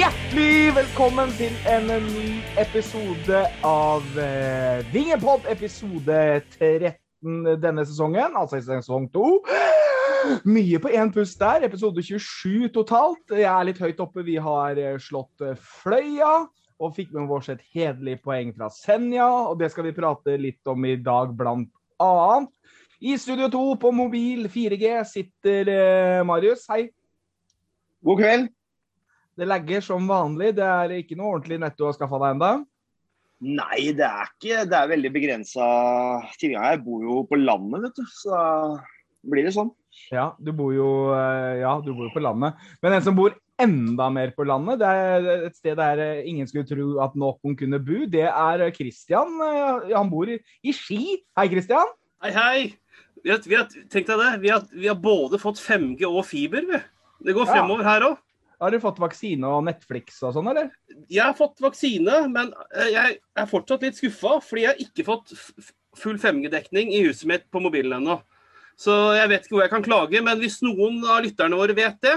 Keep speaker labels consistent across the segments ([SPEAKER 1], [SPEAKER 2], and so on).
[SPEAKER 1] Hjertelig velkommen til en ny episode av uh, Vingepod, episode 13 denne sesongen, altså i sesong 2. Mye på én pust der, episode 27 totalt. Jeg er litt høyt oppe. Vi har eh, slått eh, Fløya og fikk med oss et hederlig poeng fra Senja, og det skal vi prate litt om i dag, blant annet. I Studio 2 på mobil 4G sitter uh, Marius. Hei.
[SPEAKER 2] God kveld.
[SPEAKER 1] Det legger som vanlig. Det er ikke noe ordentlig netto å skaffe deg ennå?
[SPEAKER 2] Nei, det er ikke Det er veldig begrensa tilgang. Jeg bor jo på landet, vet du. Så blir det sånn.
[SPEAKER 1] Ja, du bor jo, eh, ja, du bor jo på landet. Men en som bor enda mer på landet, det er et sted der eh, ingen skulle tro at noen kunne bo, det er Christian. Eh, han bor i, i Ski. Hei, Christian.
[SPEAKER 3] Hei, hei. Vi har, vi har, tenk deg det. Vi har, vi har både fått 5G og fiber, vi. Det går fremover her òg.
[SPEAKER 1] Har du fått vaksine og Netflix og sånn, eller?
[SPEAKER 3] Jeg har fått vaksine, men jeg er fortsatt litt skuffa, fordi jeg har ikke fått full 5G-dekning i huset mitt på mobilen ennå. Så jeg vet ikke hvor jeg kan klage, men hvis noen av lytterne våre vet det,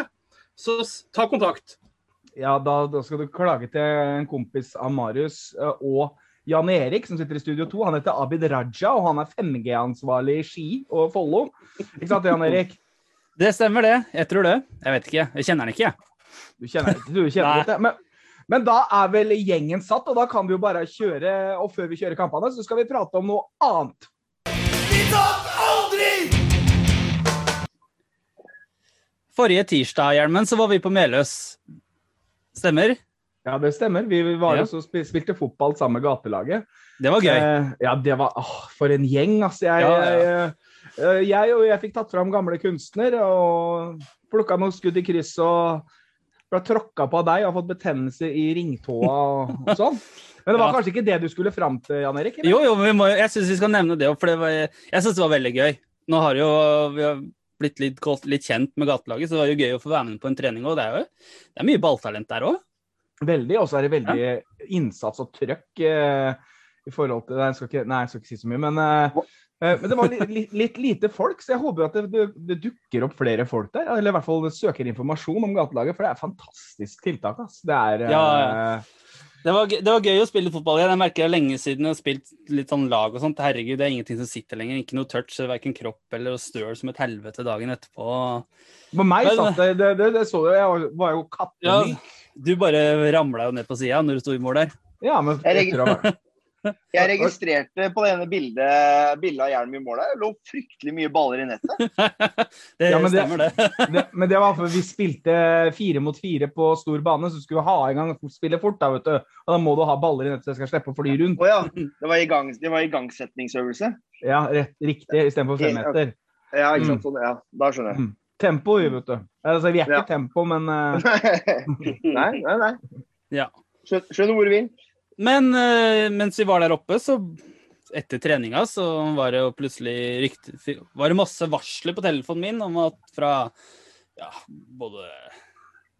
[SPEAKER 3] så ta kontakt.
[SPEAKER 1] Ja, da, da skal du klage til en kompis av Marius og Jan Erik, som sitter i Studio 2. Han heter Abid Raja, og han er 5G-ansvarlig i Ski og Follo. Ikke sant, Jan Erik?
[SPEAKER 4] Det stemmer, det. Jeg tror det. Jeg vet ikke. Jeg kjenner han ikke, jeg.
[SPEAKER 1] Du kjenner, du kjenner ikke. det. Men, men, da er vel gjengen satt, og da kan vi jo bare kjøre. Og før vi kjører kampene, så skal vi prate om noe annet. Vi taper
[SPEAKER 4] Forrige tirsdag, Hjelmen, så var vi på Meløs. Stemmer?
[SPEAKER 1] Ja, det stemmer. Vi var ja. og spilte fotball sammen med gatelaget.
[SPEAKER 4] Det var gøy.
[SPEAKER 1] Eh, ja, det var åh, For en gjeng, altså. Jeg, ja, ja. jeg, eh, jeg, og jeg fikk tatt fram gamle kunstner og plukka noen skudd i kryss og ble tråkka på av deg og har fått betennelse i ringtåa og, og sånn. Men det var kanskje ikke det du skulle fram til, Jan Erik?
[SPEAKER 4] Eller? Jo, jo, må, jeg syns vi skal nevne det òg, for det var, jeg syns det var veldig gøy. Nå har jo vi har blitt litt, litt, kjent med gatelaget, så det var jo gøy å få være med på en trening òg. Det, er jo, det er mye balltalent der òg.
[SPEAKER 1] Veldig, og så er det veldig ja. innsats og trøkk eh, i forhold til Nei, jeg ikke, nei, jeg skal ikke si så mye, men eh, Eh, men det var litt, litt, litt, lite folk, så jeg håper at det, det, det, dukker opp flere folk der. Eller i hvert fall søker informasjon om gatelaget, for det er et fantastisk tiltak. Ass. Det er
[SPEAKER 4] ja, uh... det, var, det, var, gøy å spille fotball igjen. Jeg merker det er lenge siden jeg har spilt litt sånn lag og sånt. Herregud, det er ingenting som sitter lenger. Ikke noe touch, verken kropp eller støl som et helvete dagen etterpå.
[SPEAKER 1] På meg satt det, det, det, så du. jeg var jo kattemyk. Ja,
[SPEAKER 4] du bare ramla jo ned på sida når du sto i mål der.
[SPEAKER 1] Ja, men etter å
[SPEAKER 2] Jeg registrerte på det ene bildet, bildet av Hjelm i målet, det lå fryktelig mye baller i nettet.
[SPEAKER 4] det ja, stemmer, det.
[SPEAKER 1] det. Men det var for vi spilte fire mot fire på stor bane, så skulle vi ha i gang spille fort. Da vet du. Og da må du ha baller i nettet så jeg skal slippe å fly rundt.
[SPEAKER 2] Oh, ja. Det var, gang, det var igangsetningsøvelse?
[SPEAKER 1] Ja, rett, riktig. Istedenfor femmeter.
[SPEAKER 2] Ja, ikke sant. Mm. Sånn, ja. Da skjønner jeg. Mm.
[SPEAKER 1] Tempo, vet du. Altså, vi er ikke ja. tempo, men uh...
[SPEAKER 2] Nei, nei, nei.
[SPEAKER 4] Ja.
[SPEAKER 2] Skjønner hvor du vil.
[SPEAKER 4] Men uh, mens vi var der oppe, så etter treninga så var det jo plutselig rykte, var det masse varsler på telefonen min om at fra ja, både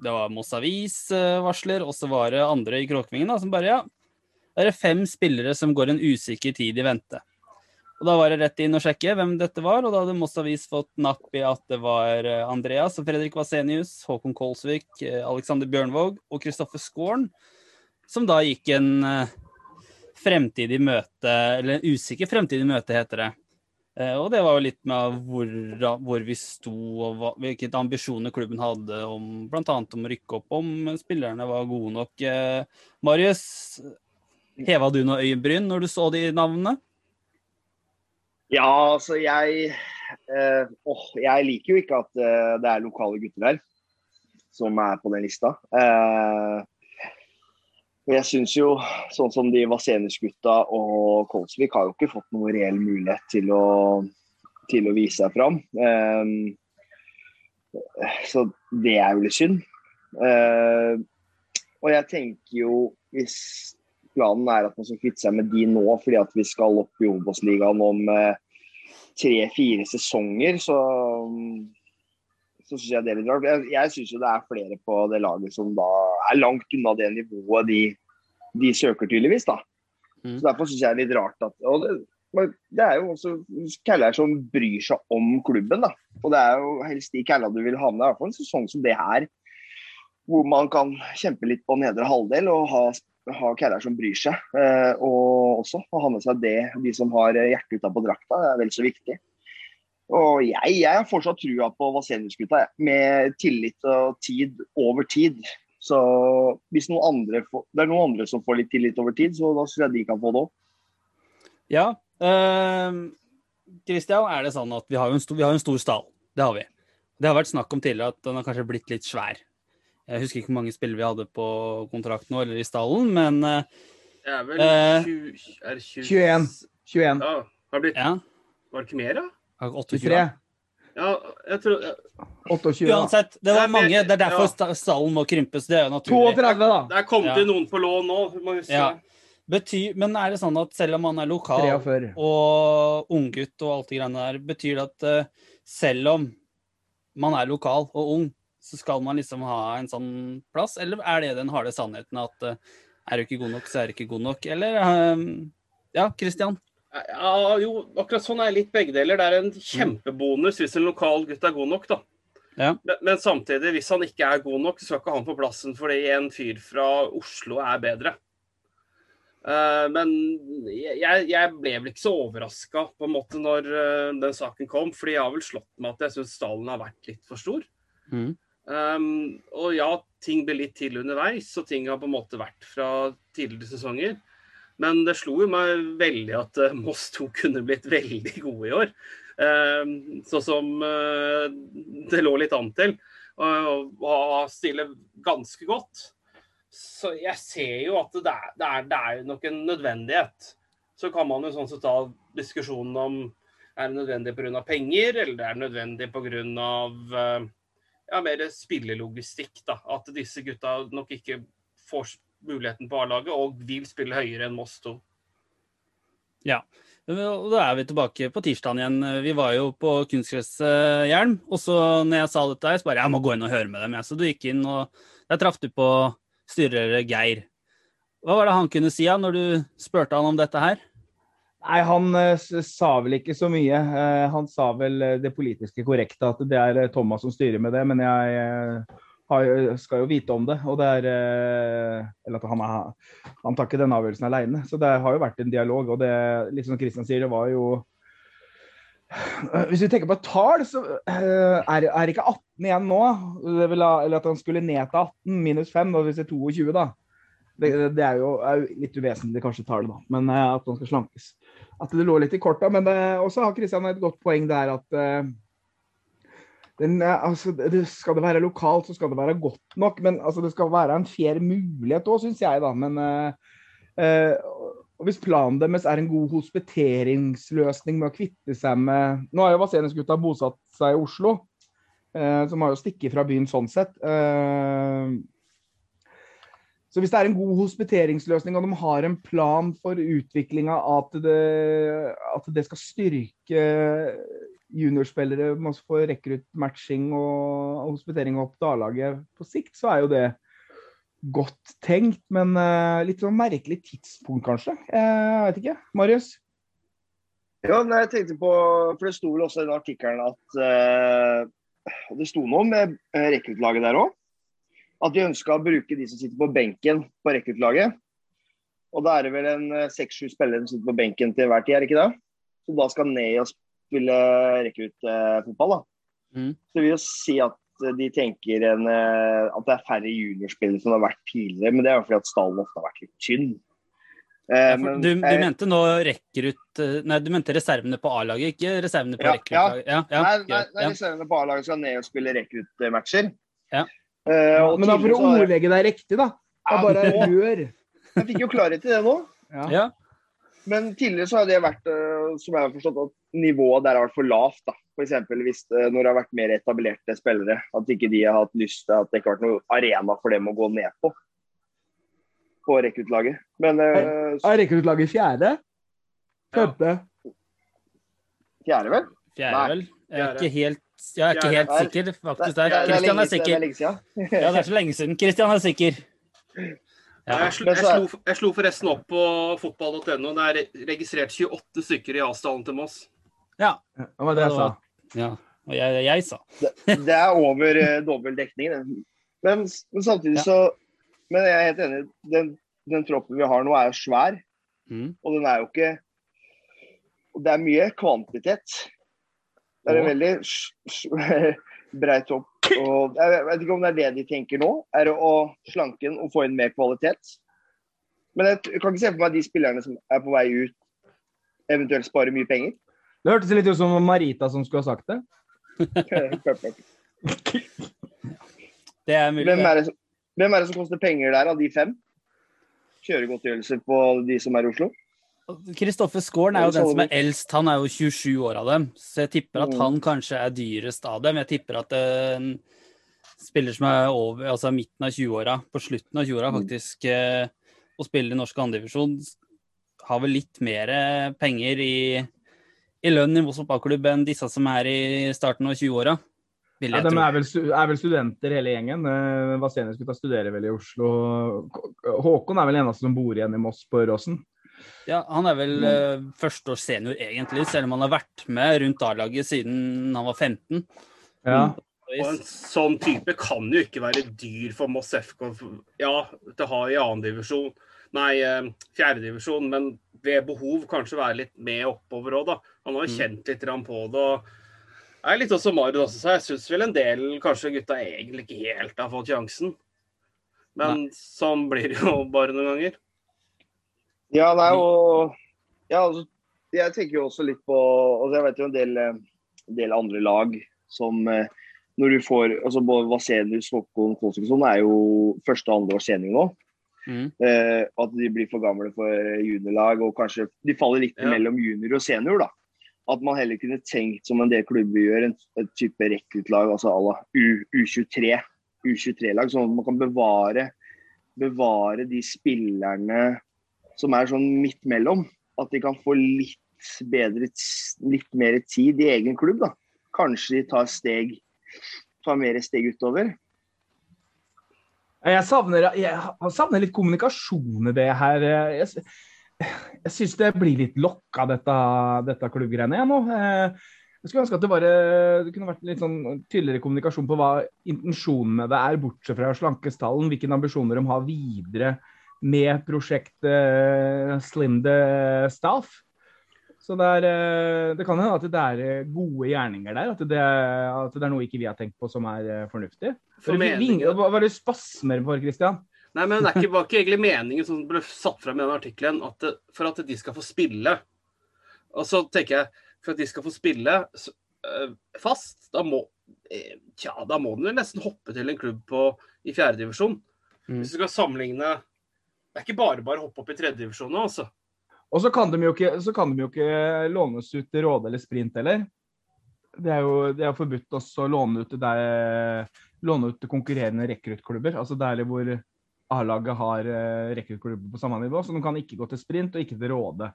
[SPEAKER 4] Det var Moss Avis-varsler, og så var det andre i Kråkvingen da, som bare Ja, det er fem spillere som går en usikker tid i vente. Og Da var det rett inn og sjekke hvem dette var, og da hadde Moss Avis fått napp i at det var eh, Andreas og Fredrik Vasenius, Håkon Kolsvik, eh, Alexander Bjørnvåg og Kristoffer Skåren som da gikk en uh, fremtidig møte, eller en usikker fremtidig møte, heter det. Uh, og det var jo litt med hvor, hvor vi sto og hva, hvilke ambisjoner klubben hadde om bl.a. om å rykke opp, om spillerne var gode nok. Uh, Marius, heva du noe øyebryn når du så de navnene?
[SPEAKER 2] Ja, altså jeg eh, åh, Jeg liker jo ikke at eh, det er lokale gutter der som er på den lista. Eh, jeg syns jo, sånn som de Vasenius-gutta og Kolsvik har jo ikke fått noen reell mulighet til å, til å vise seg fram. Um, så det er jo litt synd. Uh, og jeg tenker jo, hvis planen er at man skal kvitte seg med de nå fordi at vi skal opp i Obos-ligaen om uh, tre-fire sesonger, så, så syns jeg det er litt rart. Jeg, jeg syns jo det er flere på det laget som da er langt unna det nivået de, de søker, tydeligvis. da.
[SPEAKER 4] Mm.
[SPEAKER 2] Så Derfor syns jeg det er litt rart at og det, det er jo også caller som bryr seg om klubben. da. Og det er jo helst de calla du vil ha med i hvert fall en sesong som det her. Hvor man kan kjempe litt på nedre halvdel og ha, ha caller som bryr seg. Eh, og også å ha med seg det, de som har hjertet utapå drakta, er vel så viktig. Og jeg, jeg har fortsatt trua på Vasenius-gutta, med tillit og tid over tid. Så hvis noen andre får, det er noen andre som får litt tillit over tid, så da syns jeg de kan få det òg.
[SPEAKER 4] Ja. Kristian, Christian, er det sånn at vi har jo en stor, vi har en stor stall. Det har vi. Det har vært snakk om tidligere at den har kanskje blitt litt svær. Jeg husker ikke hvor mange spillere vi hadde på kontrakt nå, eller i stallen, men eh,
[SPEAKER 3] Det er vel
[SPEAKER 4] Eh,
[SPEAKER 3] 20, er 20
[SPEAKER 1] 21. 21.
[SPEAKER 3] Ja. Har det blitt,
[SPEAKER 4] ja.
[SPEAKER 3] var det ikke mer, da?
[SPEAKER 4] 28.
[SPEAKER 1] 23.
[SPEAKER 3] Ja, jeg tror
[SPEAKER 1] 28.
[SPEAKER 4] Uansett, det var mange. Det er derfor
[SPEAKER 3] ja.
[SPEAKER 4] sta- stallen må krympes. Det er jo naturlig.
[SPEAKER 1] 32, da.
[SPEAKER 3] Det er kommet
[SPEAKER 4] Ja.
[SPEAKER 3] noen på lån nå. Må huske.
[SPEAKER 4] Ja. Betyr, men er det sånn at selv om man er lokal
[SPEAKER 1] 43.
[SPEAKER 4] og unggutt og alt det greiene der, betyr det at eh, selv om man er lokal og ung, så skal man liksom ha en sånn plass? Eller er det den harde sannheten at eh, er du ikke god nok, så er du ikke god nok? Eller eh, Ja, Christian?
[SPEAKER 3] Ja, jo, akkurat sånn er litt begge deler. Det er en kjempebonus hvis en lokal gutt er god nok, da.
[SPEAKER 4] Ja.
[SPEAKER 3] Men, men samtidig, hvis han ikke er god nok, så skal ikke han på plassen fordi en fyr fra Oslo er bedre. Uh, men jeg, jeg ble vel ikke så overraska på en måte når uh, den saken kom, fordi jeg har vel slått med at jeg syns stallen har vært litt for stor.
[SPEAKER 4] Mm.
[SPEAKER 3] Um, og ja, ting ble litt til underveis, og ting har på en måte vært fra tidligere sesonger. Men det slo jo meg veldig at eh, Moss 2 kunne blitt veldig gode i år. Sånn som eh, det lå litt an til. Og, stille ganske godt. Så jeg ser jo at det er, det er, det er nok en nødvendighet. Så kan man jo sånn sett ta diskusjonen om er det nødvendig pga. penger, eller det er nødvendig pga. Ja, mer spillelogistikk. da, At disse gutta nok ikke får muligheten på A-laget og vil spille høyere enn Moss 2.
[SPEAKER 4] Og Da er vi tilbake på tirsdagen igjen. Vi var jo på kunstgresshjelm. Og så når jeg sa dette, her, så bare jeg må gå inn og høre med dem. Så du gikk inn, og der traff du på styrer Geir. Hva var det han kunne si da, når du spurte han om dette her?
[SPEAKER 1] Nei, han eh, sa vel ikke så mye. Eh, han sa vel eh, det politiske korrekte, at det er Thomas som styrer med det. Men jeg har, skal jo vite om det. Og det er eh, Eller at han, er, han tar ikke den avgjørelsen alene. Så det har jo vært en dialog. Og det, litt som Kristian sier, det var jo Hvis vi tenker på et tall, så eh, er, er ikke 18 igjen nå. Vil eller at han skulle ned til 18 minus 5, da, det er 22, da. Det, det er, jo, er jo litt uvesentlig, kanskje, tallet, da. Men eh, at han skal slankes. At det lå litt i korta. Men også har Kristian et godt poeng der at den, eh, altså, det, Skal det være lokalt, så skal det være godt nok. Men altså, det skal være en fair mulighet òg, syns jeg, da. Men uh, uh, hvis planen deres er en god hospiteringsløsning med å kvitte seg med Nå har jo Vasenus-gutta bosatt seg i Oslo, uh, som har jo stikket fra byen sånn sett. Så hvis det er en god hospiteringsløsning, og de har en plan for utviklinga at, at det skal styrke juniorspillere, man får rekruttmatching og hospitering opp til A-laget på sikt, så er jo det godt tenkt. Men eh, litt sånn merkelig tidspunkt, kanskje. Eh, jeg vet ikke. Marius?
[SPEAKER 2] Ja, nei, jeg tenkte på, for Det sto vel også i den artikkelen at eh, det sto noe med eh, rekruttlaget der òg. At de ønska å bruke de som sitter på benken på rekruttlaget. Og da er det vel en seks-sju spillere som sitter på benken til hver tid, er det ikke det? Så da skal ned og spille rekruttfotball, da.
[SPEAKER 4] Mm.
[SPEAKER 2] Så det vil jo si at eh, de tenker en, eh, at det er færre juniorspillere som det har vært tidligere. Men det er jo fordi at stallen ofte har vært litt tynn. Eh,
[SPEAKER 4] Ja,
[SPEAKER 2] men
[SPEAKER 4] du, du mente nå rekker ut Nei, du mente reservene på A-laget, ikke reservene på
[SPEAKER 2] Ja,
[SPEAKER 4] rekruttlaget? Ja, ja,
[SPEAKER 2] nei, nei, nei
[SPEAKER 4] ja.
[SPEAKER 2] reservene på A-laget skal ned og spille rekruttmatcher.
[SPEAKER 4] Ja.
[SPEAKER 2] Uh,
[SPEAKER 1] Men da for å ordlegge deg riktig, da.
[SPEAKER 2] Ja,
[SPEAKER 1] bare
[SPEAKER 2] nå-
[SPEAKER 1] rør.
[SPEAKER 2] Jeg fikk jo klarhet i det nå.
[SPEAKER 1] Ja.
[SPEAKER 4] Ja.
[SPEAKER 2] Men tidligere så har det vært, eh, som jeg har forstått, at nivået der har vært for lavt. da. F.eks. hvis eh, når det har vært mer etablerte spillere. At ikke de har hatt lyst til at det ikke har vært noen arena for dem å gå ned på. På rekruttlaget. Men eh,
[SPEAKER 1] Er rekruttlaget fjerde?
[SPEAKER 3] Ja.
[SPEAKER 2] Fjerde, vel?
[SPEAKER 4] Fjerde, vel? Jeg er ikke helt jeg er ikke helt
[SPEAKER 2] er-
[SPEAKER 4] sikker, faktisk. Der.
[SPEAKER 2] er
[SPEAKER 4] Christian er
[SPEAKER 2] er
[SPEAKER 4] sikker. Ja, det er så lenge siden. Christian er sikker. Ja.
[SPEAKER 3] Jeg, slo, jeg, slo, jeg slo forresten opp på fotball.no. Det er registrert 28 stykker i avstanden til Moss.
[SPEAKER 4] Ja.
[SPEAKER 1] Det var det jeg sa.
[SPEAKER 4] ja. Og jeg, jeg sa.
[SPEAKER 2] Det er over uh, dobbel dekning. det. Men, men samtidig
[SPEAKER 4] Ja.
[SPEAKER 2] så Men jeg er helt enig. Den, den troppen vi har nå, er jo svær.
[SPEAKER 4] Mm.
[SPEAKER 2] Og den er jo ikke Det er mye kvantitet. Det er en veldig brei topp. Og jeg vet ikke om det er det de tenker nå, er å slanke den og få inn mer kvalitet. Men jeg kan ikke se for meg de spillerne som er på vei ut, eventuelt spare mye penger.
[SPEAKER 1] Det hørtes litt ut som Marita som skulle ha sagt det.
[SPEAKER 4] Det er mulig.
[SPEAKER 2] Hvem er det som, hvem er det som koster penger der, av de fem? Kjøregodtgjørelse på de som er i Oslo?
[SPEAKER 4] Kristoffer Skåren er jo den som er eldst. Han er jo 27 år av dem. Så jeg tipper at
[SPEAKER 2] Mm.
[SPEAKER 4] han kanskje er dyrest av dem. Jeg tipper at en spiller som er over, altså midten av 20-åra, på slutten av 20-åra
[SPEAKER 2] Mm.
[SPEAKER 4] faktisk, å og spiller i norsk andredivisjon, har vel litt mer eh, penger i, i lønn i Voss fotballklubb enn disse som er i starten av 20-åra. Vil
[SPEAKER 1] Ja, de er vel, er vel studenter hele gjengen. Eh, Vasenius gutta studerer vel i Oslo. Håkon er vel eneste som bor igjen i Moss på Råsen.
[SPEAKER 4] Ja, han er vel
[SPEAKER 2] Mm.
[SPEAKER 4] eh, førsteårs senior egentlig, selv om han har vært med rundt A-laget siden han var 15.
[SPEAKER 1] Ja.
[SPEAKER 2] Mm.
[SPEAKER 3] Og en sånn type kan jo ikke være dyr for Moss FK. Ja, til å ha i annendivisjon, nei, fjerde fjerdedivisjon, men ved behov kanskje være litt med oppover òg, da. Han har jo kjent litt på det. og er litt også Marius også, så jeg syns vel en del kanskje gutta egentlig ikke helt har fått sjansen. Men sånn blir det jo bare noen ganger.
[SPEAKER 2] Ja, nei, og ja, altså, Jeg tenker jo også litt på altså Jeg vet jo en del, en del andre lag som eh, når du får altså Både Vasenius, og Kolsviksson er jo første og andre års senior nå.
[SPEAKER 4] Mm.
[SPEAKER 2] Eh, at de blir for gamle for juniorlag, og kanskje de faller litt
[SPEAKER 3] Ja.
[SPEAKER 2] mellom junior og senior. da. At man heller kunne tenkt, som en del klubber gjør, en, en type rekruttlag altså à la U, U23. U23-lag, sånn at man kan bevare, bevare de spillerne som er sånn midt mellom. At de kan få litt bedre, litt mer tid i egen klubb. da. Kanskje de tar steg, tar mer steg utover.
[SPEAKER 1] Jeg savner, jeg savner litt kommunikasjon i det her. Jeg, jeg syns det blir litt lokka, dette, dette klubbgreiene jeg nå. Eh, Jeg skulle ønske at det, var, eh, det kunne vært litt sånn tydeligere kommunikasjon på hva intensjonen med det er, bortsett fra slankestallen. Hvilke ambisjoner de har videre med prosjektet eh, Slim the Staff. Så det, er, eh, det kan hende at det er eh, gode gjerninger der. At det, at det er noe ikke vi har tenkt på som er eh, fornuftig.
[SPEAKER 3] For
[SPEAKER 1] Hva er var det spasmer for, Christian?
[SPEAKER 3] Nei, men det er ikke, var ikke egentlig meningen som ble satt frem i den artikkelen, for at de skal få spille. Og så tenker jeg, for at de skal få spille så, øh, fast, da må Tja, da må de vel nesten hoppe til en klubb på, i fjerdedivisjon.
[SPEAKER 4] Mm.
[SPEAKER 3] Hvis du skal sammenligne Det er ikke bare bare å hoppe opp i tredjedivisjon nå, altså.
[SPEAKER 1] Og så kan, ikke, så kan de jo ikke lånes ut til Råde eller Sprint heller. Det er jo det er forbudt også å låne ut til, der, låne ut til konkurrerende rekruttklubber. Altså der hvor A-laget har eh, rekruttklubber på samme nivå. Så de kan ikke gå til Sprint og ikke til Råde.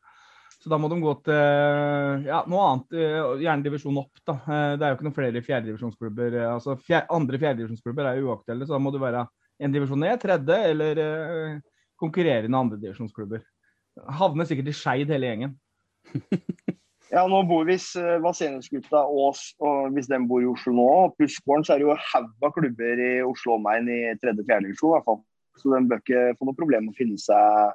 [SPEAKER 1] Så da må de gå til ja, noe annet, eh, gjerne divisjon opp. da. Eh, Det er jo ikke noen flere fjerdedivisjonsklubber. Altså, fjerde, andre fjerdedivisjonsklubber er jo uaktuelle, så da må du være en divisjon ned, tredje, eller konkurrerende andredivisjonsklubber. Havner sikkert i Skeid hele gjengen.
[SPEAKER 2] Ja, nå bor Hvis uh, Vasenius-gutta og, s- og hvis den bor i Oslo nå, pluss Gården, så er det jo haug av klubber i Oslo og omegn i tredje-fjerde i hvert fall. Så den bør ikke få noe problem med å finne seg,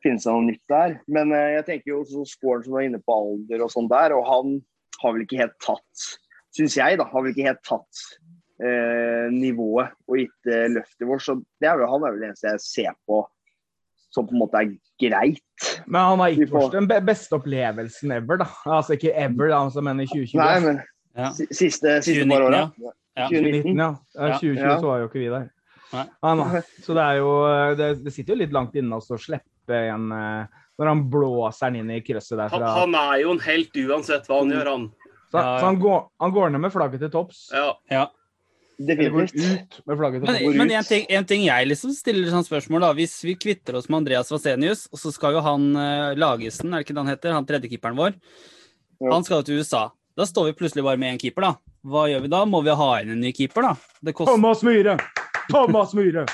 [SPEAKER 2] finne seg noe nytt der. Men eh, jeg tenker jo så Skåren som var inne på alder og sånn der, og han har vel ikke helt tatt, syns jeg, da, har vel ikke helt tatt eh, nivået og gitt eh, løftet vårt. Så det er vel, han er vel det eneste jeg ser på som på en måte er greit.
[SPEAKER 1] Men han har
[SPEAKER 2] ikke
[SPEAKER 1] fått
[SPEAKER 2] får-
[SPEAKER 1] den beste opplevelsen ever, da. Altså ikke ever, da, altså, men i 2020.
[SPEAKER 2] Nei, men
[SPEAKER 4] Ja.
[SPEAKER 2] siste, siste
[SPEAKER 4] 2019,
[SPEAKER 2] par åra.
[SPEAKER 4] ja. Ja.
[SPEAKER 1] 2019, ja. ja.
[SPEAKER 4] Ja.
[SPEAKER 1] 2020
[SPEAKER 2] Ja.
[SPEAKER 1] så var jo ikke vi der.
[SPEAKER 4] Nei.
[SPEAKER 1] Nei, nei. Så det er jo Det, det sitter jo litt langt inne også å slippe en eh, Når han blåser den inn i krøsset der
[SPEAKER 3] Han,
[SPEAKER 1] fra
[SPEAKER 3] han er jo en helt uansett hva han gjør, han.
[SPEAKER 1] Så,
[SPEAKER 4] Ja, ja.
[SPEAKER 1] så han, går, han går ned med flagget til topps.
[SPEAKER 3] Ja.
[SPEAKER 4] Ja.
[SPEAKER 1] Eller går
[SPEAKER 2] Definitivt.
[SPEAKER 1] ut med flagget
[SPEAKER 4] Men, men en, ting, en ting jeg liksom stiller sånn spørsmål, da. Hvis vi kvitter oss med Andreas Vasenius, og så skal jo han uh, Lagesen, er det ikke det han heter, han tredjekeeperen vår,
[SPEAKER 2] Ja.
[SPEAKER 4] han skal jo til USA. Da står vi plutselig bare med én keeper, da. hva gjør vi da? Må vi ha inn en ny keeper, da? Det koster,
[SPEAKER 1] Thomas Myhre! Thomas Myhre!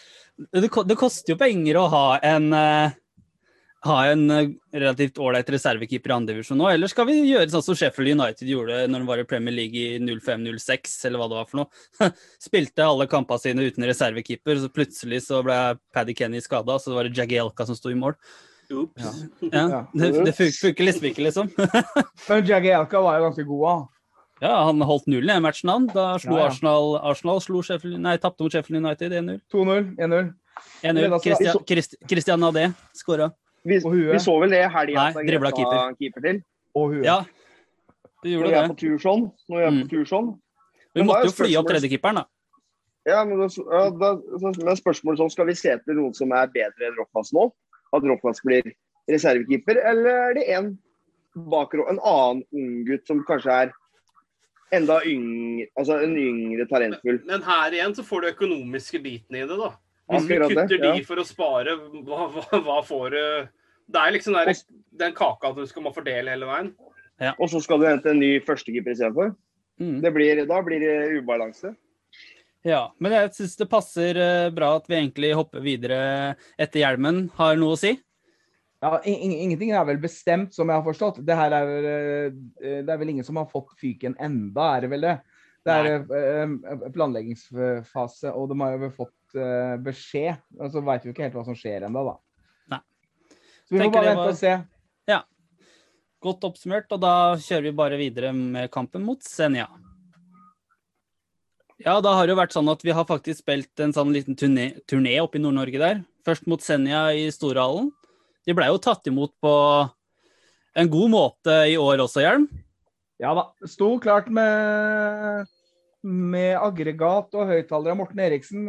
[SPEAKER 4] det, det koster jo penger å ha en eh, ha en eh, relativt ålreit reservekeeper i andredivisjon nå, eller skal vi gjøre sånn som Sheffield United gjorde når de var i Premier League i 05-06, eller hva det var for noe? Spilte alle kampene sine uten reservekeeper, så plutselig så ble Paddy Kenny skada, så var det Jagielka som sto i mål. Ja,
[SPEAKER 1] Ja.
[SPEAKER 4] det, det fun- funker liksom ikke, liksom.
[SPEAKER 1] Men Jagielka var jo ganske god, han.
[SPEAKER 4] Ja, han holdt nullen i matchen, han. Da slo
[SPEAKER 1] Ja, ja.
[SPEAKER 4] Arsenal Arsenal slo Sheffield, nei, tapte mot Sheffield United 1-0.
[SPEAKER 1] 2-0, 1-0.
[SPEAKER 4] 1-0.
[SPEAKER 1] Men altså,
[SPEAKER 4] Christian, Christian Adé skåra.
[SPEAKER 2] Vi, vi så vel det i helga at han er
[SPEAKER 4] dribla
[SPEAKER 2] greit keeper til.
[SPEAKER 1] Og huet.
[SPEAKER 4] Ja, du
[SPEAKER 2] Når
[SPEAKER 4] det.
[SPEAKER 2] Jeg er på tur sånn. Når vi er
[SPEAKER 4] Mm.
[SPEAKER 2] på tur sånn.
[SPEAKER 4] Vi
[SPEAKER 2] Men
[SPEAKER 4] måtte jo fly opp tredjekeeperen, da.
[SPEAKER 2] Ja, men, da, ja, da, så- men spørsmålet sånn, skal vi se etter noen som er bedre enn Roffas nå? At Roffas blir reservekeeper, eller er det en bak en annen unggutt som kanskje er enda yngre, altså en yngre talentfull?
[SPEAKER 3] Men her igjen så får du økonomiske biten i det, da. Hvis du kutter de for å spare, hva, hva, hva får du Det er liksom der, den kaka du skal må fordele hele veien.
[SPEAKER 2] Og så skal du hente en ny førstekeeper istedenfor?
[SPEAKER 4] Mm.
[SPEAKER 2] Det blir, da blir det ubalanse.
[SPEAKER 4] Ja, men jeg syns det passer eh, bra at vi egentlig hopper videre etter hjelmen. Har noe å si?
[SPEAKER 1] Ja, in- in- ingenting er vel bestemt, som jeg har forstått. Det her er, vel, eh, det er vel ingen som har fått fyken enda, er det vel det? Det er Nei. planleggingsfase, og de har jo fått eh, beskjed. Og så veit vi ikke helt hva som skjer ennå, da.
[SPEAKER 4] Nei.
[SPEAKER 1] Så vi
[SPEAKER 4] Tenker
[SPEAKER 1] får bare vente
[SPEAKER 4] var-
[SPEAKER 1] og se.
[SPEAKER 4] Godt oppsummert, og da kjører vi bare videre med kampen mot Senja. Ja, da har det jo vært sånn at vi har faktisk spilt en sånn liten turné, turné oppe i Nord-Norge der. Først mot Senja i Storhallen. De blei jo tatt imot på en god måte i år også, Hjelm.
[SPEAKER 1] Ja da. Sto klart med, med aggregat og høyttalere. Morten Eriksen.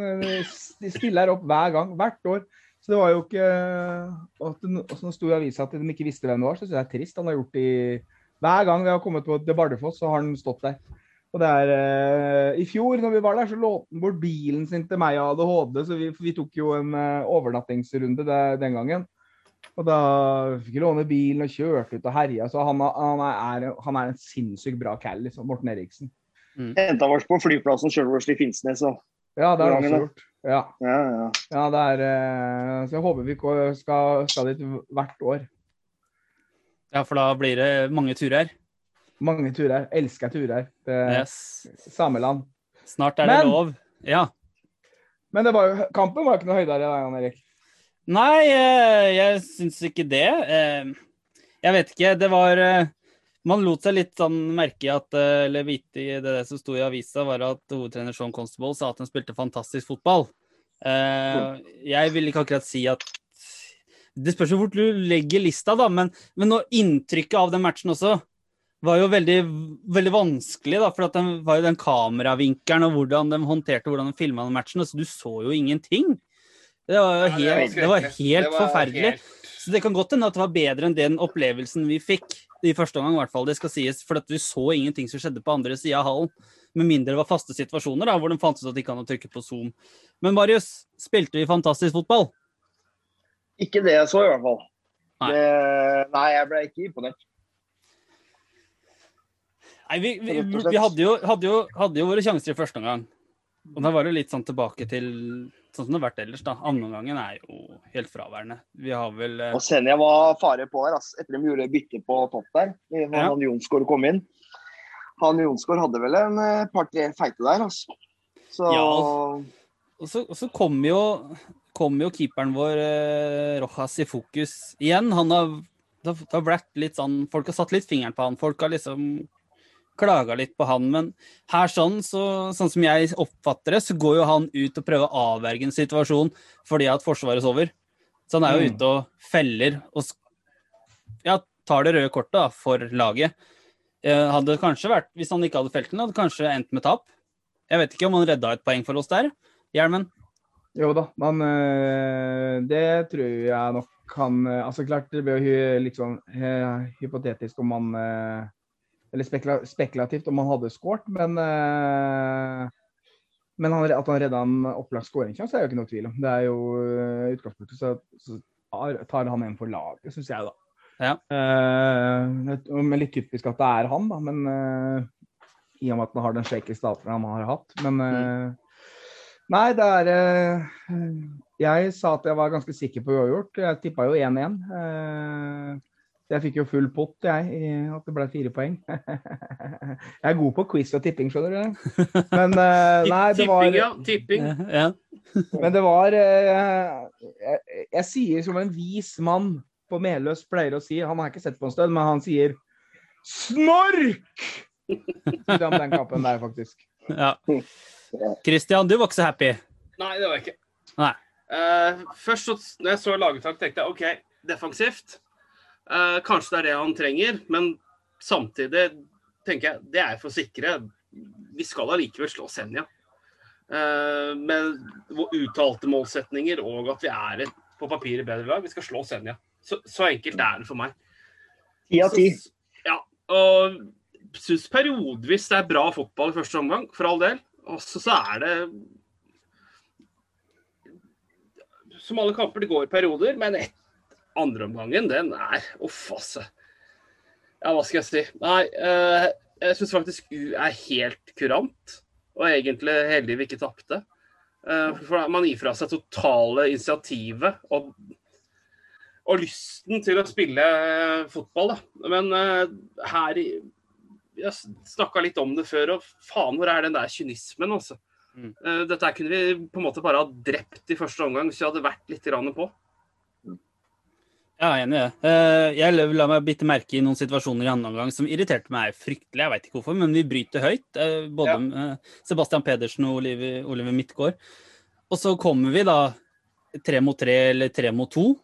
[SPEAKER 1] De stiller opp hver gang, hvert år. Så det var jo ikke det, og så sto i avisa at de ikke visste hvem det var, så det er trist. Han har gjort det Hver gang vi har kommet på til Bardufoss, så har han stått der. Og det er eh, I fjor når vi var der, så lånte han bort bilen sin til meg og ADHD, så vi, vi tok jo en eh, overnattingsrunde der, den gangen. Og da fikk vi låne bilen og kjørte ut og herja. Så han, han, er, han er en sinnssykt bra cal, liksom, Morten Eriksen.
[SPEAKER 2] Henta oss på flyplassen sjøl i Finnsnes. Og,
[SPEAKER 1] Ja, det har han også gjort. Ja,
[SPEAKER 2] ja, ja.
[SPEAKER 1] ja det er eh, Så jeg håper vi skal, skal dit hvert år.
[SPEAKER 4] Ja, for da blir det mange turer.
[SPEAKER 1] Mange turer. Elsker turer
[SPEAKER 4] Yes.
[SPEAKER 1] sameland.
[SPEAKER 4] Snart er det
[SPEAKER 1] Men-
[SPEAKER 4] lov. Ja.
[SPEAKER 1] Men det var jo, kampen var jo ikke noe høydere, da, Jan Erik.
[SPEAKER 4] Nei, eh, jeg syns ikke det. Eh, Jeg vet ikke. Det var Man lot seg litt sånn merke i at eh, Eller vite i det, det som sto i avisa, var at hovedtrener Sean Constable sa at han spilte fantastisk fotball. Eh, Jeg vil ikke akkurat si at Det spørs jo hvor du legger lista, da, men, men inntrykket av den matchen også var jo veldig, veldig vanskelig, da, for den var jo den kameravinkelen og hvordan de håndterte hvordan de filma matchen. så du så jo ingenting. Det var jo helt, det var helt
[SPEAKER 3] Det var
[SPEAKER 4] forferdelig.
[SPEAKER 3] helt-
[SPEAKER 4] Så det kan godt hende at det var bedre enn den opplevelsen vi fikk i første omgang, i hvert fall. Det skal sies, for at vi så ingenting som skjedde på andre sida av hallen. Med mindre det var faste situasjoner da, hvor de fant ut at de kan trykke på Zoom. Men Marius, spilte vi fantastisk fotball?
[SPEAKER 2] Ikke det jeg så, i hvert fall.
[SPEAKER 4] Nei.
[SPEAKER 2] Det, nei, jeg ble ikke imponert.
[SPEAKER 4] Nei, vi, vi, vi hadde, jo, hadde, jo, hadde jo våre sjanser i første omgang. Og da var det litt sånn tilbake til sånn som det har vært ellers, da. Andreomgangen er jo helt fraværende. Vi har vel eh,
[SPEAKER 2] Og Senja var fare på her, ass. etter de gjorde bytte på topp der. Når
[SPEAKER 4] Ja.
[SPEAKER 2] han Jonsgaard kom inn. Han Jonsgaard hadde vel en eh, par-tre feite der, altså. Så
[SPEAKER 4] Ja. Og så, og så kom jo, kom jo keeperen vår, eh, Rojas, i fokus igjen. Han har, det har vært litt sånn Folk har satt litt fingeren på han. Folk har liksom klaga litt på han. Men her sånn, så, sånn som jeg oppfatter det, så går jo han ut og prøver å avverge en situasjon fordi at Forsvaret sover. Så han er jo
[SPEAKER 1] Mm.
[SPEAKER 4] ute og feller og ja, tar det røde kortet da, for laget. Eh, hadde kanskje vært, Hvis han ikke hadde felt den, hadde det kanskje endt med tap. Jeg vet ikke om han redda et poeng for oss der. Hjelmen?
[SPEAKER 1] Jo da, men øh, det tror jeg nok han øh, Altså klart, det blir jo sånn øh, hypotetisk om han øh, Eller spekula spekulativt om han hadde skåret, men uh, men han, at han redda en opplagt skåringssjanse, er jo ikke noe tvil om. Det er jo øh, utgangspunktet så, så tar, han en for laget, syns jeg, da.
[SPEAKER 4] Ja.
[SPEAKER 1] Uh, men litt typisk at det er han, da. Men uh, I og med at han har den shaky starten han har hatt. Men eh, Nei, det er eh, Jeg sa at jeg var ganske sikker på uavgjort. Jeg tippa jo 1-1. Eh, jeg fikk jo full pott, jeg, i at det ble fire poeng. jeg er god på quiz og tipping, skjønner du. Men eh, nei, det var
[SPEAKER 3] Tipping, ja. Tipping.
[SPEAKER 4] Ja.
[SPEAKER 1] Men det var eh, jeg, jeg sier som en vis mann på Meløs pleier å si, han har jeg ikke sett på en stund, men han sier snork! Til han den kappen der, faktisk.
[SPEAKER 4] ja. Christian, du var ikke så happy.
[SPEAKER 3] Nei, det var jeg ikke.
[SPEAKER 4] Nei.
[SPEAKER 3] Uh, først så, når jeg så laguttak, tenkte jeg OK, defensivt. Eh, kanskje det er det han trenger, men samtidig tenker jeg det er for sikre. Vi skal allikevel slå Senja. Eh, med uttalte målsetninger og at vi er et på papiret bedre lag. Vi skal slå Senja. Så, så enkelt er det for meg.
[SPEAKER 2] Ti av ti.
[SPEAKER 3] Så- Ja, og syns periodevis det er bra fotball i første omgang, for all del. Og så så er det Som alle kamper, det går i perioder, men et, andreomgangen, den er Uff, altså. Ja, hva skal jeg si? Nei, eh, jeg syns faktisk U er helt kurant. Og egentlig heldig vi ikke tapte. Eh, for man gir fra seg totale initiativet og og lysten til å spille eh, fotball, da. Men eh, her i Jeg snakka litt om det før, og faen hvor er den der kynismen, altså.
[SPEAKER 4] Mm.
[SPEAKER 3] Eh, dette kunne vi på en måte bare ha drept i første omgang hvis vi hadde vært litt på.
[SPEAKER 4] Ja, jeg er enig i det. Eh, Jeg la meg bite merke i noen situasjoner i andre omgang som irriterte meg fryktelig. Jeg veit ikke hvorfor, men vi bryter høyt. eh, Både ja. Sebastian Pedersen og Oliver, Oliver Midtgaard. Og så kommer vi da tre mot tre eller tre mot to.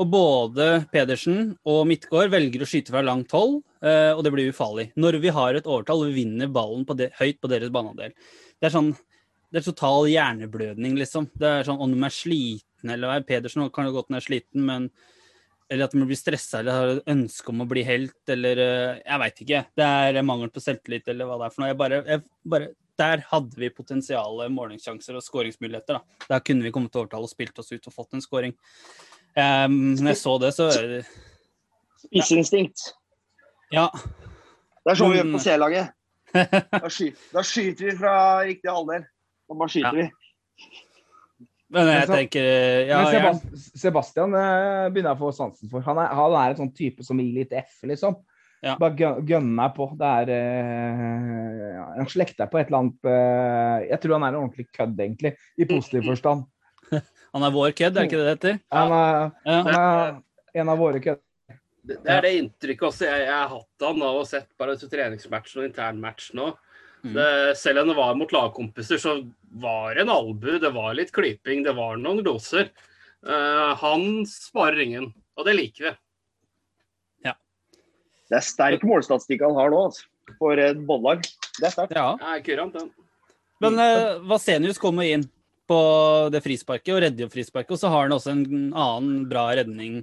[SPEAKER 4] Og både Pedersen og Midtgaard velger å skyte fra langt hold, eh, og det blir ufarlig. Når vi har et overtall og vi vinner ballen på det, høyt på deres banehalvdel. Det er sånn det er total hjerneblødning, liksom. Det er sånn om de er sliten eller hva. Pedersen kan jo godt være sliten, men eller at de blir stressa eller har et ønske om å bli helt, eller eh, Jeg veit ikke. Det er mangel på selvtillit eller hva det er for noe. Jeg bare, jeg bare, der hadde vi potensiale målingssjanser og skåringsmuligheter. Da. Der kunne vi kommet til overtall og spilt oss ut og fått en skåring. Um, når jeg så det, så
[SPEAKER 2] Spiseinstinkt.
[SPEAKER 4] Ja.
[SPEAKER 2] Det er sånn vi gjør på C-laget. Da, da skyter vi fra riktig halvdel. Da bare skyter
[SPEAKER 4] Ja.
[SPEAKER 2] vi.
[SPEAKER 4] Men jeg
[SPEAKER 1] så-
[SPEAKER 4] tenker ja,
[SPEAKER 1] Men
[SPEAKER 4] ja.
[SPEAKER 1] Sebastian eh, begynner jeg å få sansen for. Han er, han er en sånn type som gir litt F, liksom.
[SPEAKER 4] Ja.
[SPEAKER 1] Bare gø- gønner på. Det er uh, Han slekter på et eller annet uh, Jeg tror han er en ordentlig kødd, egentlig. I positiv forstand.
[SPEAKER 4] Han er vår kødd, er ikke det det heter?
[SPEAKER 1] Han er,
[SPEAKER 4] Ja.
[SPEAKER 1] han er en av våre kødd.
[SPEAKER 3] Det, det er det inntrykket også jeg, jeg har hatt av han og sett bare treningsmatchen og internmatchen òg.
[SPEAKER 4] Mm.
[SPEAKER 3] Selv om det var mot lagkompiser, så var det en albu, det var litt klyping, det var noen gloser. Uh, han sparer ingen, og det liker vi. Ja.
[SPEAKER 2] Det er sterk målstatistikk han har nå, altså. For et bollag. Det er sterkt.
[SPEAKER 4] Ja.
[SPEAKER 3] Det kurant, den.
[SPEAKER 4] Men uh, Vasenius kommer inn på det frisparket og redder jo frisparket. Og så har han også en annen bra redning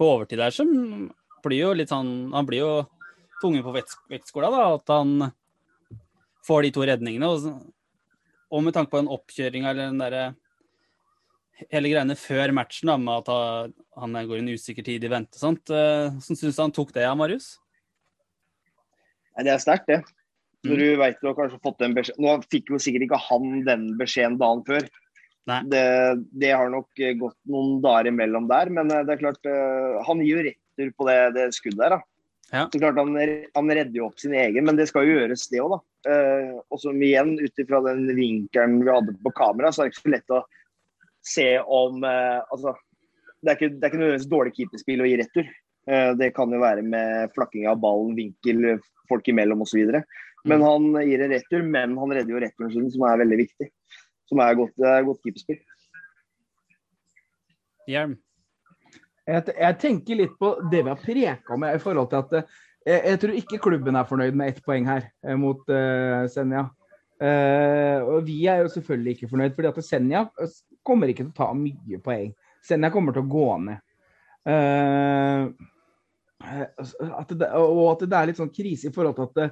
[SPEAKER 4] på overtid der, som blir jo litt sånn Han blir jo tvunget på vekt- vektskåla, da. At han får de to redningene. Og, og med tanke på den oppkjøringa eller den derre Hele greiene før matchen da, med at han, går en usikker tid i vente sånt. Uh, Hvordan syns du han tok det, Marius?
[SPEAKER 2] Nei, det er sterkt, det.
[SPEAKER 4] Mm.
[SPEAKER 2] Når du vet du har kanskje fått den beskjed Nå fikk jo sikkert ikke han den beskjeden dagen før. Det, det har nok eh, gått noen dager imellom der, men eh, det er klart eh, Han gir jo retur på det, det skuddet der, da.
[SPEAKER 4] Ja.
[SPEAKER 2] er klart han, han redder jo opp sin egen, men det skal jo gjøres, det òg, da. Eh, og som igjen, ut ifra den vinkelen vi hadde på kamera, så er det ikke så lett å se om eh, Altså, det er ikke, det er ikke nødvendigvis dårlig keeperspill å gi retur. Eh, det kan jo være med flakking av ballen, vinkel, folk imellom osv. Men han gir en retur, men han redder jo returen sin, som er veldig viktig. Som er godt, det godt keeperspill.
[SPEAKER 4] Hjelm.
[SPEAKER 1] Jeg, jeg tenker litt på det vi har preka med i forhold til at eh, jeg, jeg tror ikke klubben er fornøyd med ett poeng her eh, mot uh, Senja. Uh, og vi er jo selvfølgelig ikke fornøyd, fordi at Senja kommer ikke til å ta mye poeng. Senja kommer til å gå ned. Eh, at det, og at det er litt sånn krise i forhold til at det,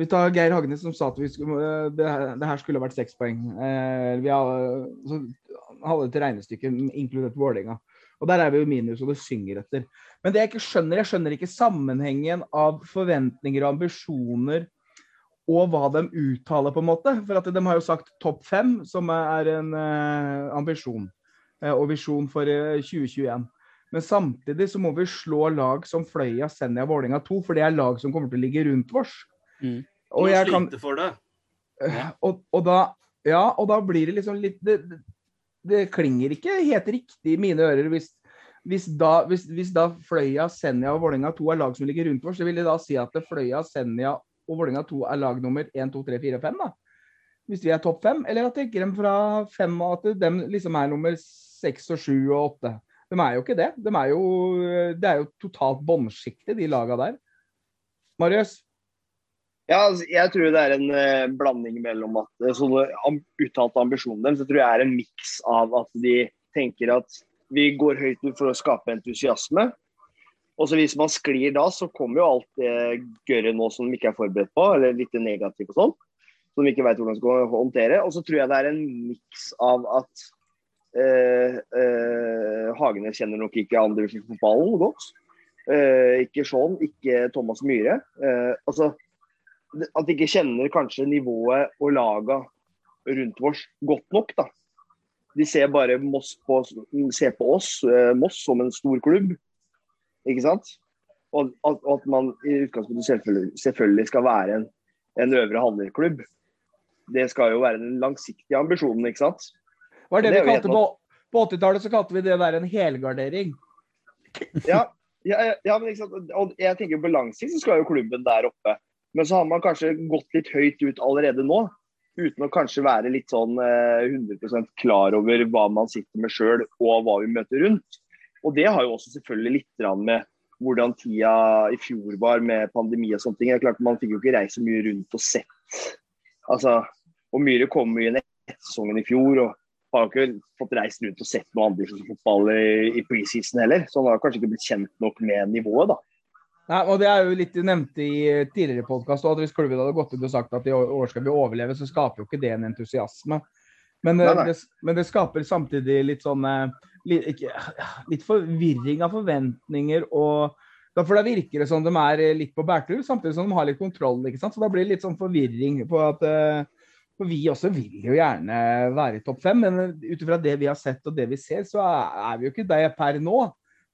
[SPEAKER 1] vi tar Geir Hagnes som sa at skulle, det, det her skulle vært seks poeng. Eh, vi så, hadde et regnestykke inkludert Vålerenga. Og der er vi jo minus, og det synger etter. Men det jeg ikke skjønner, jeg skjønner ikke sammenhengen av forventninger og ambisjoner og hva de uttaler, på en måte. For at de har jo sagt topp fem, som er en eh, ambisjon eh, og visjon for eh, 2021. Men samtidig så må vi slå lag som Fløya, Senja, Vålerenga 2, for det er lag som kommer til å ligge rundt oss.
[SPEAKER 4] Mm.
[SPEAKER 1] Og, jeg kan,
[SPEAKER 3] for det.
[SPEAKER 1] og, og, da, ja, og da blir det liksom litt Det, det, det klinger ikke helt riktig i mine ører hvis, hvis, da, hvis, hvis da Fløya, Senja og Vålerenga 2 er lag som ligger rundt oss. Så vil det da si at Fløya, Senja og Vålerenga 2 er lag nummer 1, 2, 3, 4, 5, da? Hvis vi er topp fem? Eller at tenker de fra fem og at de liksom er nummer seks og sju og åtte? De er jo ikke det. De er jo, det er jo totalt båndsjiktet, de laga der. Marius?
[SPEAKER 2] Ja, altså, jeg tror det er en eh, blanding mellom at eh, sånne am uttalte ambisjoner deres. Jeg tror jeg er en miks av at de tenker at vi går høyt ut for å skape entusiasme. Og så hvis man sklir da, så kommer jo alt det gørret nå som de ikke er forberedt på, eller litt negativt og sånn. Som de ikke vet hvordan de skal håndtere. Og så tror jeg det er en miks av at eh, eh, Hagene kjenner nok ikke andredivisjonsfotballen godt. Eh, ikke Shaun, ikke Thomas Myhre. Eh, altså, at de ikke kjenner kanskje nivået og laga rundt oss godt nok. da. De ser bare Moss på, ser på oss, eh, Moss som en stor klubb, ikke sant? Og at, at man i utgangspunktet selvfølgelig, selvfølgelig skal være en, en øvre halvdel-klubb. Det skal jo være den langsiktige ambisjonen, ikke sant?
[SPEAKER 1] Hva er det,
[SPEAKER 2] Det
[SPEAKER 1] vi kalte på, på 80-tallet, så kalte vi det der en helgardering.
[SPEAKER 2] Ja, ja, ja, ja, men ikke sant? Og jeg tenker på lang sikt så skal jo klubben der oppe. Men så har man kanskje gått litt høyt ut allerede nå. Uten å kanskje være litt sånn eh, 100% klar over hva man sitter med sjøl og hva vi møter rundt. Og det har jo også selvfølgelig litt med hvordan tida i fjor var med pandemi og sånne ting. Det er klart Man fikk jo ikke reist så mye rundt og sett. Altså, og Myhre kom jo inn etter sesongen i fjor og har ikke fått reist rundt og sett noe andredivisjonsfotball i, i preseason heller. Så han har kanskje ikke blitt kjent nok med nivået, da.
[SPEAKER 1] Nei, og Det er jo litt du nevnte i tidligere podkast at hvis klubben hadde gått ut og sagt at i år skal vi overleve, så skaper jo ikke det en entusiasme. Men,
[SPEAKER 2] Nei,
[SPEAKER 1] eh,
[SPEAKER 2] nei.
[SPEAKER 1] det, men det skaper samtidig litt sånn eh, litt, ikke, litt forvirring av forventninger og da For da virker det som de er eh, litt på bærtur, samtidig som de har litt kontroll. ikke sant? Så da blir det litt sånn forvirring på at eh, for Vi også vil jo gjerne være i topp fem, men eh, ut ifra det vi har sett og det vi ser, så er vi jo ikke der per nå.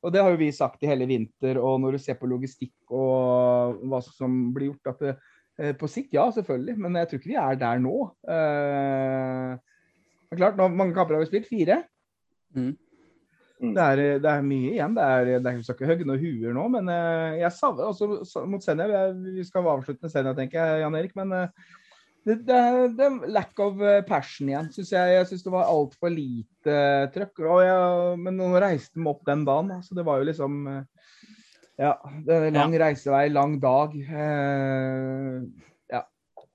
[SPEAKER 1] Og det har jo vi sagt i hele vinter, og når du ser på logistikk og hva som blir gjort, at det, eh, på sikt, ja, selvfølgelig, men jeg tror ikke vi er der nå. Eh, det er klart, nå, Mange kamper har vi spilt? Fire?
[SPEAKER 4] Mm.
[SPEAKER 2] Mm.
[SPEAKER 1] Det, er, det er mye igjen. Det er, det er ikke høgne og huer nå, men eh, jeg savner også mot Senja. Vi, vi skal avslutte med Senja, tenker jeg, Jan Erik. Men eh, det, det, det lack of eh, passion igjen, syns jeg. Jeg syns det var altfor lite eh, trøkk. Men nå reiste de opp den dagen, så det var jo liksom eh, Ja, det er lang lang reisevei, lang dag. Eh, ja.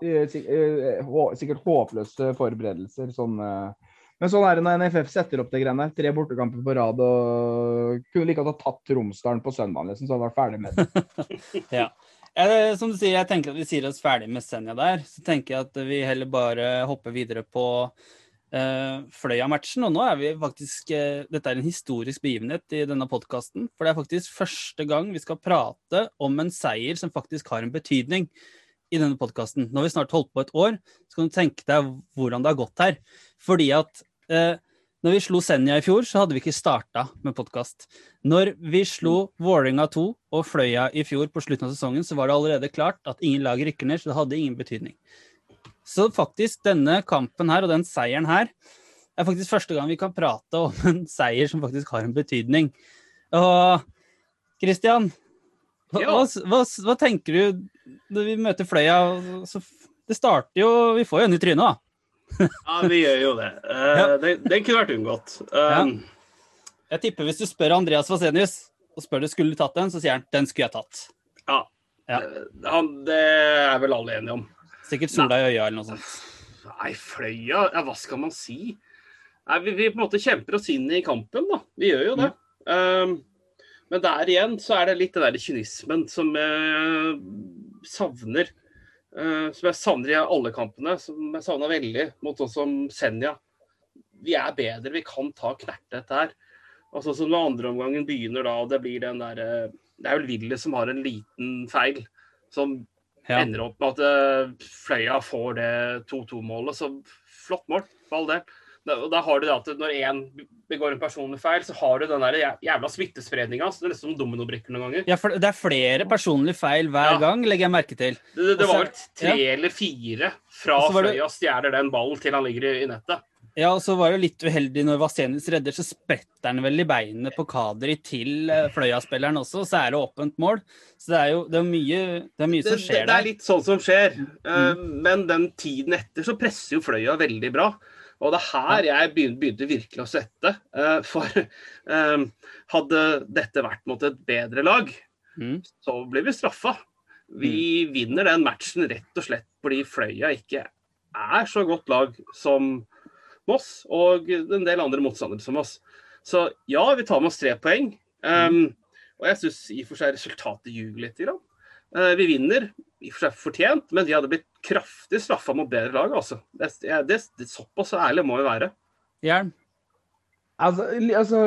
[SPEAKER 1] Sikkert håpløse forberedelser. sånn men sånn er det når NFF setter opp det greiene. Tre bortekamper på rad og kunne like godt ha tatt Romsdalen på søndag, liksom, så hadde vært ferdig med det.
[SPEAKER 4] Ja. Eh, som du sier, jeg tenker at vi sier oss ferdig med Senja der. Så tenker jeg at vi heller bare hopper videre på uh, Fløya-matchen. Og nå er vi faktisk uh, Dette er en historisk begivenhet i denne podkasten. For det er faktisk første gang vi skal prate om en seier som faktisk har en betydning i denne podkasten. Nå har vi snart holdt på et år, så kan du tenke deg hvordan det har gått her. Fordi at eh, når vi slo Senja i fjor, så hadde vi ikke starta med podkast. Når vi slo Vålerenga 2 og Fløya i fjor på slutten av sesongen, så var det allerede klart at ingen lag rykker ned, så det hadde ingen betydning. Så faktisk, denne kampen her og den seieren her er faktisk første gang vi kan prate om en seier som faktisk har en betydning. Og Christian, hva,
[SPEAKER 3] Ja.
[SPEAKER 4] hva, hva, hva tenker du når vi møter Fløya? Så det starter jo Vi får jo en i trynet, da.
[SPEAKER 3] Ja, vi gjør jo det. Uh,
[SPEAKER 4] Ja.
[SPEAKER 3] den, den kunne vært unngått. Um,
[SPEAKER 4] Jeg tipper hvis du spør Andreas Vasenius og spør du skulle du tatt den, så sier han den skulle jeg tatt.
[SPEAKER 3] ja.
[SPEAKER 4] Ja.
[SPEAKER 3] Eh, det er vel alle enige om.
[SPEAKER 4] Sikkert sola i øya eller noe sånt.
[SPEAKER 3] Nei, Fløya, ja, hva skal man si? Nei, vi, vi på en måte kjemper oss inn i kampen, da. Vi gjør jo det. Um, men der igjen så er det litt den der kynismen som jeg savner. Eh, som jeg savner i alle kampene. Som jeg savna veldig mot sånn som Senja. Vi er bedre, vi kan ta knertet der. Og Altså som når andre omgangen begynner da, og det blir den der eh, Det er vel Ville som har en liten feil. Som
[SPEAKER 4] Ja.
[SPEAKER 3] ender opp med at eh, Fløya får det 2-2-målet. Så flott mål, for all del. Da, og da har du det at når én begår en personlig feil, så har du den der jævla smittespredninga. Så det er nesten som dominobrikker noen ganger.
[SPEAKER 4] Ja, for det er flere personlige feil hver
[SPEAKER 3] Ja.
[SPEAKER 4] gang, legger jeg merke til.
[SPEAKER 3] Det, det, det var vel tre ja. eller fire fra
[SPEAKER 4] Og
[SPEAKER 3] Fløya stjeler den ballen til han ligger i, nettet.
[SPEAKER 4] Ja, og så var det litt uheldig når Vasenis redder, så spretter han vel i beinet på Kadri til eh, Fløya-spilleren også, så er det åpent mål. Så det er jo det er mye, det er mye
[SPEAKER 3] Det,
[SPEAKER 4] som
[SPEAKER 3] skjer
[SPEAKER 4] skjer
[SPEAKER 3] det er litt sånn som skjer. Mm. men den tiden etter så presser jo Fløya veldig bra. Og det er her jeg begynte, virkelig å svette. Eh, for eh, hadde dette vært mot et bedre lag,
[SPEAKER 4] Mm.
[SPEAKER 3] så blir vi straffa. Vi vinner den matchen rett og slett fordi Fløya ikke er så godt lag som Moss og en del andre motstandere som oss. Så ja, vi tar med oss tre poeng. Um, og jeg syns i og for seg resultatet ljuger litt. Eh, vi vinner i og for seg fortjent, men vi hadde blitt kraftig straffa mot bedre lag. Altså. Det, det, det, det, såpass ærlig må vi være.
[SPEAKER 4] Jern.
[SPEAKER 1] Altså, altså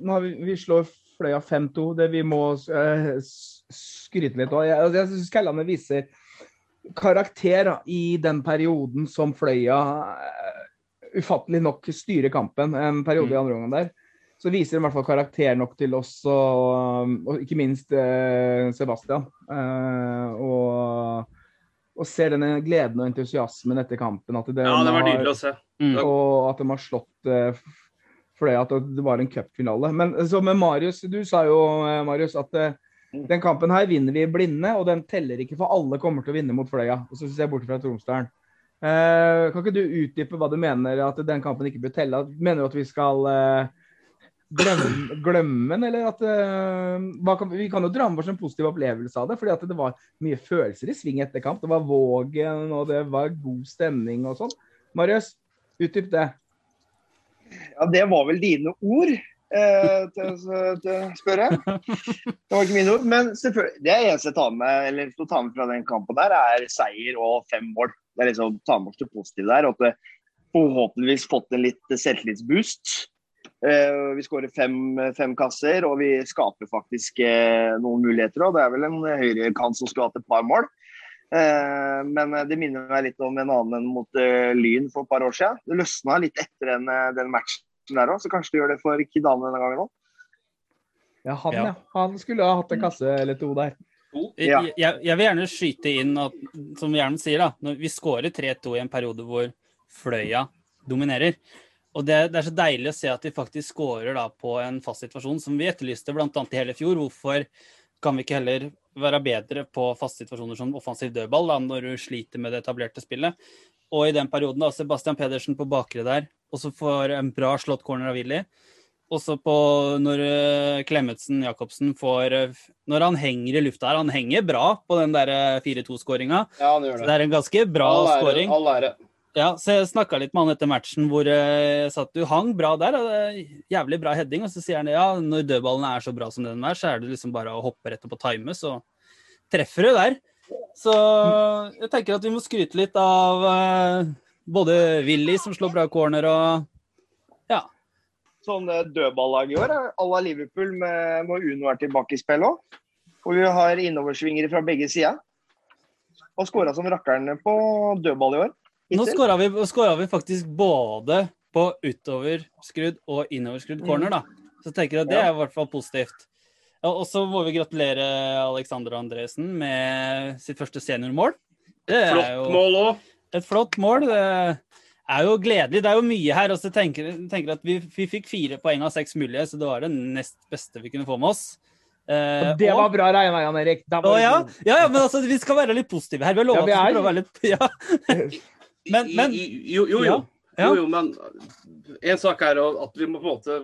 [SPEAKER 1] nå har vi, vi slår Fløya 5-2. Det vi må uh, skryte litt av. Jeg, altså, jeg syns Kellandet viser karakter da, i den perioden som Fløya uh, ufattelig nok styrer kampen. En periode i andre omgang der. Så viser de i hvert fall karakter nok til oss, og, og ikke minst uh, Sebastian. Eh, og, og ser denne gleden og entusiasmen etter kampen. At det,
[SPEAKER 3] Ja, det var nydelig å se.
[SPEAKER 4] Mm.
[SPEAKER 1] og at de har slått eh, fordi at det var en cupfinale. Men så med Marius, du sa jo eh, Marius, at eh, den kampen her vinner vi blinde, og den teller ikke for alle kommer til å vinne mot Fløya. Og så ser jeg bort fra Tromsdalen. Eh, kan ikke du utdype hva du mener at den kampen ikke bør telle? Mener du at vi skal eh, glemme, glemmen, eller at uh, kan, Vi kan jo dra med oss en positiv opplevelse av det, fordi at det var mye følelser i sving etter kamp. Det var Vågen, og det var god stemning og sånn. Marius, utdyp det.
[SPEAKER 2] Ja, det var vel dine ord, eh, til, til spørre. Det var ikke mine ord. Men det eneste jeg tar med, eller tar ta med fra den kampen, der, er seier og fem mål. Det er liksom ta med oss det positive der. og At det forhåpentligvis fått en litt selvtillitsboost. Eh, vi skårer fem, fem kasser, og vi skaper faktisk eh, noen muligheter. Og det er vel en høyrekant som skulle hatt et par mål. Eh, men det minner meg litt om en annen mot eh, Lyn for et par år siden. Det løsna litt etter den, eh, den matchen der òg, så kanskje det gjør det for Kidane denne gangen òg.
[SPEAKER 1] Ja, han,
[SPEAKER 4] Ja.
[SPEAKER 1] Han skulle ha hatt en kasse eller to der.
[SPEAKER 2] Ja.
[SPEAKER 4] Jeg, jeg, jeg vil gjerne skyte inn at, som Hjelm sier, da, når vi skårer 3-2 i en periode hvor Fløya dominerer. Og det, det er så deilig å se at de faktisk skårer da på en fast situasjon, som vi etterlyste bl.a. i hele fjor. Hvorfor kan vi ikke heller være bedre på faste situasjoner som offensiv dødball da, når du sliter med det etablerte spillet? Og i den perioden, da, Sebastian Pedersen på bakre der, og så får en bra slått corner av Willy. Og så på når eh, Klemetsen Jacobsen får eh, Når han henger i lufta her, han henger bra på den der eh, 4-2-skåringa.
[SPEAKER 3] Ja, det.
[SPEAKER 4] Det er en ganske bra skåring.
[SPEAKER 3] All ære.
[SPEAKER 4] Ja, så jeg snakka litt med han etter matchen hvor eh, jeg sa at du hang bra der. Og det er jævlig bra heading. Og så sier han ja, når dødballen er så bra som den er, så er det liksom bare å hoppe rett opp og time, så treffer du der. Så jeg tenker at vi må skryte litt av eh, både Willy, som slår bra corner, og ja.
[SPEAKER 2] Sånn eh, dødballag i år er à la Liverpool med, når Uno er tilbake i spill òg. Og vi har innoversvingere fra begge sider. Og skåra som rakkeren på dødball i år.
[SPEAKER 4] Nå skåra vi, vi faktisk både på utoverskrudd og innoverskrudd corner, da. Så tenker jeg at det er i hvert fall positivt. Og så må vi gratulere Alexander Andresen med sitt første seniormål. Det er
[SPEAKER 3] Flott
[SPEAKER 4] jo
[SPEAKER 3] mål òg.
[SPEAKER 4] et flott mål. Det er jo gledelig. Det er jo mye her. Og så tenker tenker at vi, vi fikk fire poeng av seks mulige, så det var det nest beste vi kunne få med oss. Eh,
[SPEAKER 1] det
[SPEAKER 4] og-
[SPEAKER 1] var bra regna, Jan Erik.
[SPEAKER 4] Å, ja. ja, ja, men altså, vi skal være litt positive her. Vi har lova
[SPEAKER 1] Ja, er.
[SPEAKER 4] prøve å være litt ja. Men- men-
[SPEAKER 3] jo, jo, jo.
[SPEAKER 4] Ja,
[SPEAKER 3] jo, jo, men en sak er at vi må på en måte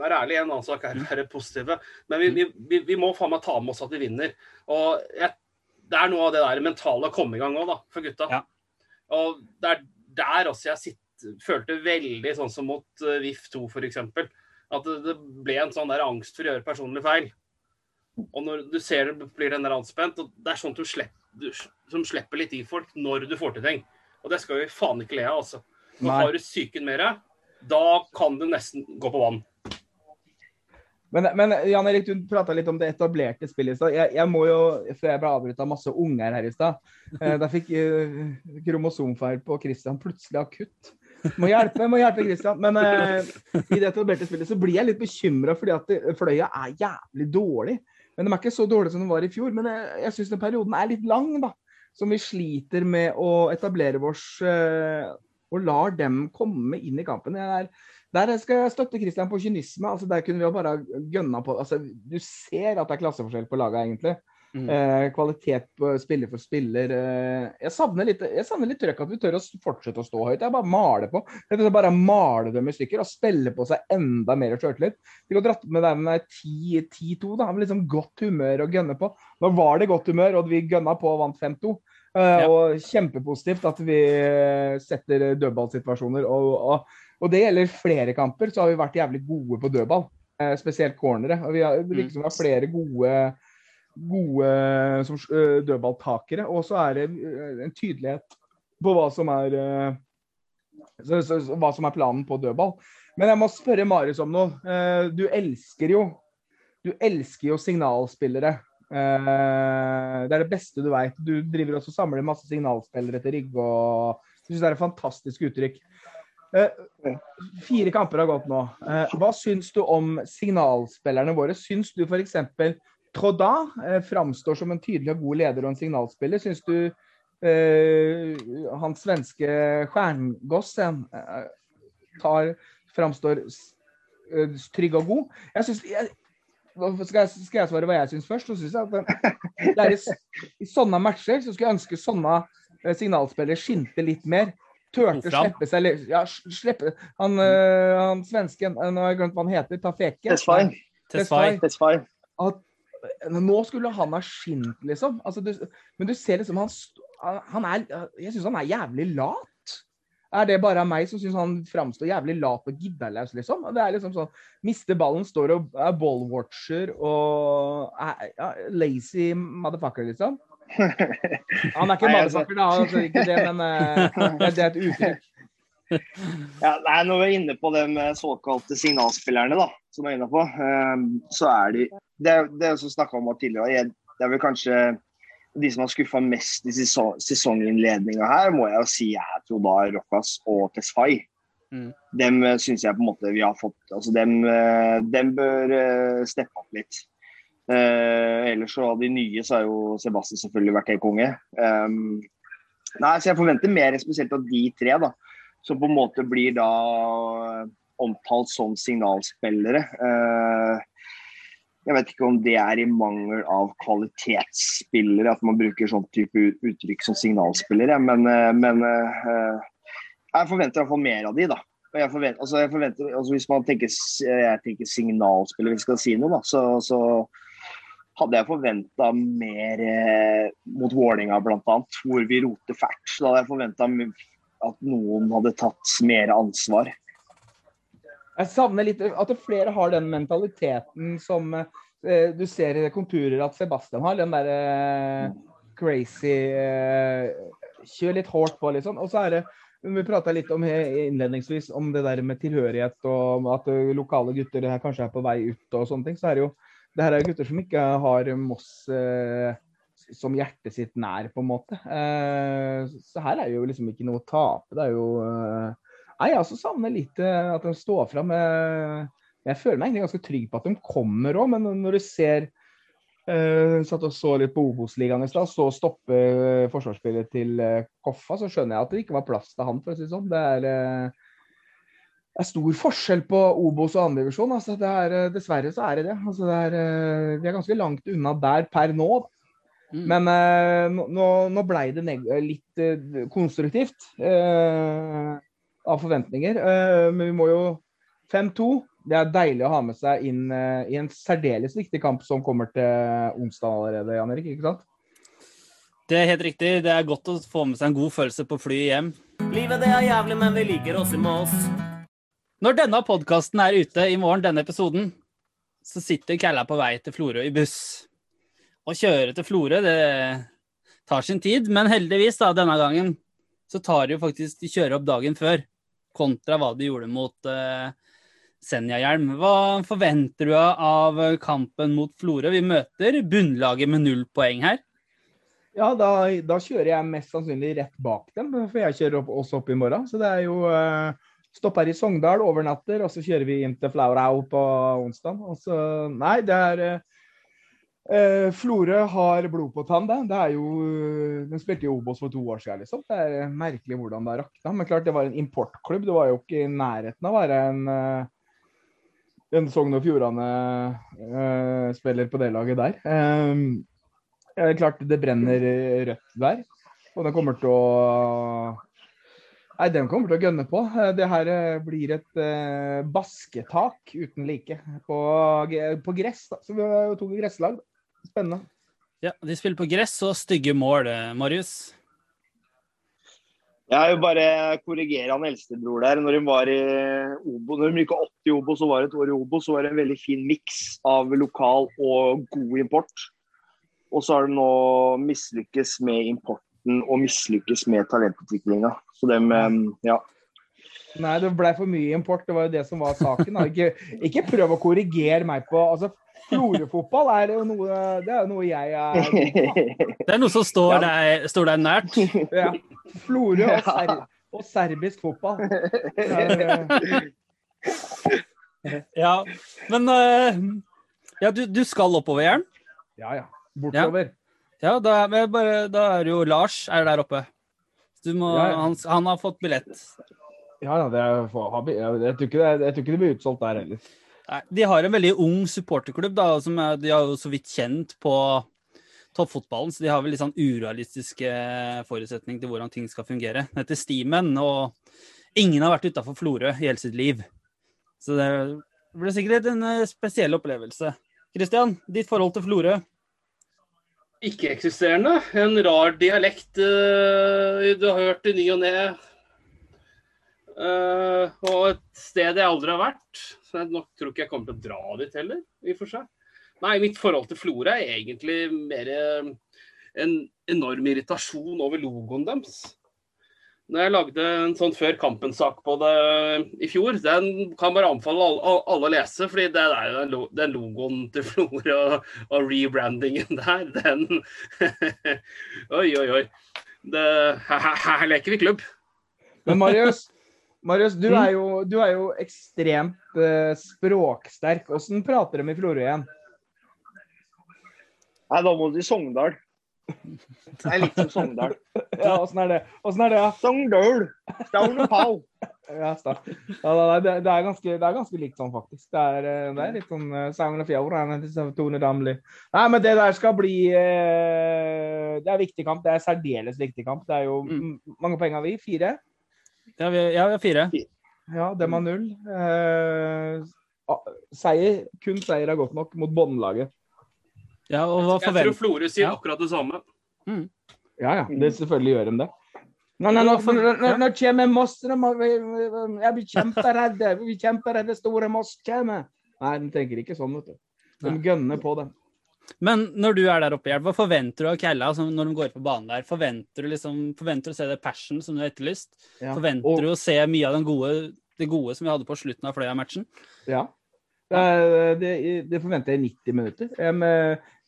[SPEAKER 3] være ærlige, en annen sak er å være positive. Men vi, vi, vi, vi må faen meg ta med oss at vi vinner. Og jeg, det er noe av det der mentale å komme i gang òg, da, for gutta.
[SPEAKER 4] Ja.
[SPEAKER 3] Og det er der også jeg sitt, følte veldig sånn som mot uh, VIF 2, f.eks. At det, det ble en sånn der angst for å gjøre personlig feil. Og når du ser det blir den der anspent, og det er sånn du slipper, du, som slipper litt i folk når du får til ting. Og det skal vi faen ikke le av, altså. Når
[SPEAKER 1] Nei.
[SPEAKER 3] har du psyken med deg, da kan du nesten gå på vann.
[SPEAKER 1] Men, men Jan Erik, du prata litt om det etablerte spillet i stad. Jeg, jeg, må jo, før jeg ble avbrutt av masse unger her i stad eh, Da fikk eh, kromosomfeil på Christian plutselig akutt. Må hjelpe, må hjelpe Christian. Men eh, i det etablerte spillet så blir jeg litt bekymra fordi at det, Fløya er jævlig dårlig. Men de er ikke så dårlige som de var i fjor. Men jeg, jeg syns den perioden er litt lang, da. Som vi sliter med å etablere oss, eh, og lar dem komme inn i kampen. Jeg er der skal jeg støtte Christian på kynisme. altså Der kunne vi jo bare gønna på altså Du ser at det er klasseforskjell på laget, egentlig. Mm. Eh, kvalitet på spiller for spiller. Eh, jeg savner litt jeg savner litt trøkk at vi tør å fortsette å stå høyt. Jeg bare maler på. Jeg bare male dem i stykker og spille på seg enda mer sjøltillit. Vi kan dratt med den med 10-2, da. Med liksom godt humør å gønne på. Nå var det godt humør, og vi gønna på og vant 5-2. Uh, eh, ja. Og kjempepositivt at vi setter dødballsituasjoner. Og, og og det gjelder flere kamper, så har vi vært jævlig gode på dødball. Eh, spesielt cornere. Og vi har, liksom, vi har flere gode, gode som, uh, dødballtakere. Og så er det uh, en tydelighet på hva som er hva som er planen på dødball. Men jeg må spørre Marius om noe. Du elsker jo du elsker jo signalspillere. Det er det beste du veit. Du driver også og samler masse signalspillere til Rygge. og Jeg syns det er et fantastisk uttrykk. Eh, fire kamper har gått nå. Eh, hva syns du om signalspillerne våre? Syns du f.eks. Troda eh, framstår som en tydelig og god leder og en signalspiller? Syns du eh, han svenske Stjerngossen eh, tar, framstår eh, trygg og god? Jeg synes, jeg, skal jeg, skal jeg svare hva jeg syns først? Så synes jeg at det er i, i sånne matcher så skulle jeg ønske sånne signalspillere skinte litt mer turte å slippe seg Ja, slippe Han, uh, han svensken Nå har jeg glemt hva han heter. Tafeke.
[SPEAKER 2] Tesfaye.
[SPEAKER 1] Tesfay. Tesfay. Nå skulle han ha skint, liksom. Altså, du, men du ser liksom han, han er Jeg syns han er jævlig lat. Er det bare meg som syns han framstår jævlig lat og giddeløs, liksom? Det er liksom sånn Mister ballen, står og er ballwatcher og er, ja, lazy motherfucker, liksom. Han er ikke motherfucker, da. Altså, ikke det, men uh, det er et uttrykk.
[SPEAKER 2] Ja, nei, når vi er inne på de såkalte signalspillerne, da, som jeg er inne på, um, så er de Det, det er som snakka om tidligere, det er vel kanskje de som har skuffa mest i sesong, sesonginnledninga her, må jeg jo si er Trodar, Rokas og Tesfay. Mm. Dem syns jeg på en måte vi har fått altså Dem, dem bør steppe opp litt. Uh, ellers så av de nye så har jo Sebastian selvfølgelig vært helt konge. Um, nei, så jeg forventer mer spesielt av de tre, da. Som på en måte blir da omtalt som signalspillere. Uh, jeg vet ikke om det er i mangel av kvalitetsspillere at man bruker sånn type uttrykk som signalspillere, men, uh, men uh, jeg forventer iallfall mer av de, da. Jeg forventer, altså jeg forventer, altså hvis man tenker, jeg tenker signalspiller, hvis vi skal si noe, da, så, så hadde jeg forventa mer eh, mot Vålerenga bl.a., hvor vi roter fælt. Så hadde jeg forventa at noen hadde tatt mer ansvar.
[SPEAKER 1] Jeg savner litt at flere har den mentaliteten som eh, du ser i konturer at Sebastian har. Den derre eh, crazy eh, Kjør litt hardt på, liksom. Og så er det vi prata litt om innledningsvis om det der med tilhørighet og at lokale gutter kanskje er på vei ut og sånne ting. Så er det jo det her er gutter som ikke har Moss eh, som hjertet sitt nær, på en måte. Eh, så her er jo liksom ikke noe å tape. Det er jo eh, Nei, jeg også savner litt eh, at de står fram. jeg føler meg egentlig ganske trygg på at de kommer òg, men når du ser Uh, satt og så litt på Obos-ligaen i stad, så stoppe uh, forsvarsspillet til uh, Koffa, så skjønner jeg at det ikke var plass til han, for å si det sånn. Det er, det er stor forskjell på Obos og andredivisjon. Altså, eh, dessverre så er det det. Altså, det er, vi er ganske langt unna der per nå. Mm. Men eh, nå, nå blei det litt eh, konstruktivt eh, av forventninger. men vi må jo 5-2. Det er deilig å ha med seg inn i en særdeles viktig kamp som kommer til onsdag allerede, Jan Erik. ikke sant?
[SPEAKER 4] Det er helt riktig. Det er godt å få med seg en god følelse på flyet hjem.
[SPEAKER 5] Livet det er jævlig, men vi liker oss i Mås.
[SPEAKER 4] Når denne podkasten er ute i morgen, denne episoden, så sitter Kalla på vei til Florø i buss. Å kjøre til Florø, det tar sin tid, men heldigvis da, denne gangen så tar de jo faktisk de kjører opp dagen før, kontra hva de gjorde mot uh, Senja-hjelm. Hva forventer du av kampen mot Florø? Vi møter bunnlaget med null poeng her.
[SPEAKER 1] Ja, da, da kjører jeg mest sannsynlig rett bak dem, for jeg kjører opp, også opp i morgen. Så det er jo uh, stopp her i Sogndal, overnatter, og så kjører vi inn til Flaurau på onsdag. Og så, nei, det er uh, Florø har blod på tann, det. er jo, de spilte jo Obos for to år siden, liksom. Det er merkelig hvordan det har rakna. Men klart, det var en importklubb. Det var jo ikke i nærheten av å være en uh, en Sogn og Fjordane-spiller på det laget der. Det er klart det brenner rødt der. Og den kommer til å Nei, den kommer til å gønne på. Det her blir et uh, basketak uten like på, på gress. Da. Så vi har jo to gresslag. Spennende.
[SPEAKER 4] Ja, De spiller på gress og stygge mål, Marius.
[SPEAKER 2] Jeg vil bare korrigere han eldstebror der. Når hun var i Obo, når hun gikk opp i Obo, så var det et år i Obo, så var det en veldig fin miks av lokal og god import. Og så har de nå mislykkes med importen og mislykkes med talentutviklinga. Så dem, ja.
[SPEAKER 1] Nei, det ble for mye import. Det var jo det som var saken. Ikke, ikke prøv å korrigere meg på altså, Florø-fotball er jo noe Det er noe jeg er
[SPEAKER 4] Det er noe som står, deg, står deg nært?
[SPEAKER 1] Ja. Florø og, ser, og serbisk fotball.
[SPEAKER 4] Ja, men uh, Ja, du, du skal oppover, Jern?
[SPEAKER 1] Ja, ja. Bortover.
[SPEAKER 4] Ja, da, er bare, da er jo Lars er der oppe. Må, ja, ja. Han, han, har fått billett.
[SPEAKER 1] Ja, det er, jeg, tror ikke det, jeg tror ikke det blir utsolgt der heller.
[SPEAKER 4] De har en veldig ung supporterklubb. da, som er, De har jo så vidt kjent på toppfotballen, så de har vel litt sånn urealistiske forutsetninger til hvordan ting skal fungere. Det heter Steamen, og ingen har vært utafor Florø i hele sitt liv. Så det blir sikkert en eh, spesiell opplevelse. Kristian, ditt forhold til Florø?
[SPEAKER 3] Ikke-eksisterende. En rar dialekt uh, du har hørt i ny og ne. Uh, og et sted jeg aldri har vært. Så jeg nok tror ikke jeg kommer til å dra dit heller, i og for seg. Nei, mitt forhold til Flora er egentlig mer en enorm irritasjon over logoen deres. Når jeg lagde en sånn før kampen-sak på det i fjor, den kan bare anbefale alle, å lese. fordi det er den logoen til Flora og, og rebrandingen der, den Oi, oi, oi. Det, her, her, leker vi klubb.
[SPEAKER 1] Men Marius, Marius du, er jo, du er jo ekstremt uh, språksterk. Hvordan prater de i Florø igjen?
[SPEAKER 2] Nei, da må du i Sogndal. Det er litt som Sogndal.
[SPEAKER 1] Ja, åssen er det? Åssen er det, ja?
[SPEAKER 2] Sogndal! Stavn og pall.
[SPEAKER 1] Ja, ja det, det, er ganske, det, er ganske, likt sånn, faktisk. Det er, eh, det er litt sånn uh, Sogn og Fjord, Damli. Nei, men det der skal bli uh, Det er viktig kamp. Det er særdeles viktig kamp. Det er jo mm. mange poeng har vi? Fire?
[SPEAKER 4] Ja, vi, ja, vi har fire.
[SPEAKER 1] Ja, dem har null. Eh, seier, kun seier er godt nok mot båndlaget.
[SPEAKER 4] Ja, og hva
[SPEAKER 3] Jeg tror Florø sier ja. akkurat det samme.
[SPEAKER 1] Mm. Ja, ja. Det selvfølgelig gjør de det. Nå, nå, nå, nå, kommer Moss. Jeg blir kjemperedd. Vi kjemperedde store Moss kommer. Nei, de tenker ikke sånn, vet du. De gønner på det.
[SPEAKER 4] Men når du er der oppe, hva forventer du av Kella altså når de går på banen der? Forventer du, liksom, forventer du å se det passion som du har etterlyst? Ja. Forventer og... du å se mye av gode, det gode som vi hadde på slutten av Fløya-matchen?
[SPEAKER 1] Ja, det, det, forventer jeg i 90 minutter. Um,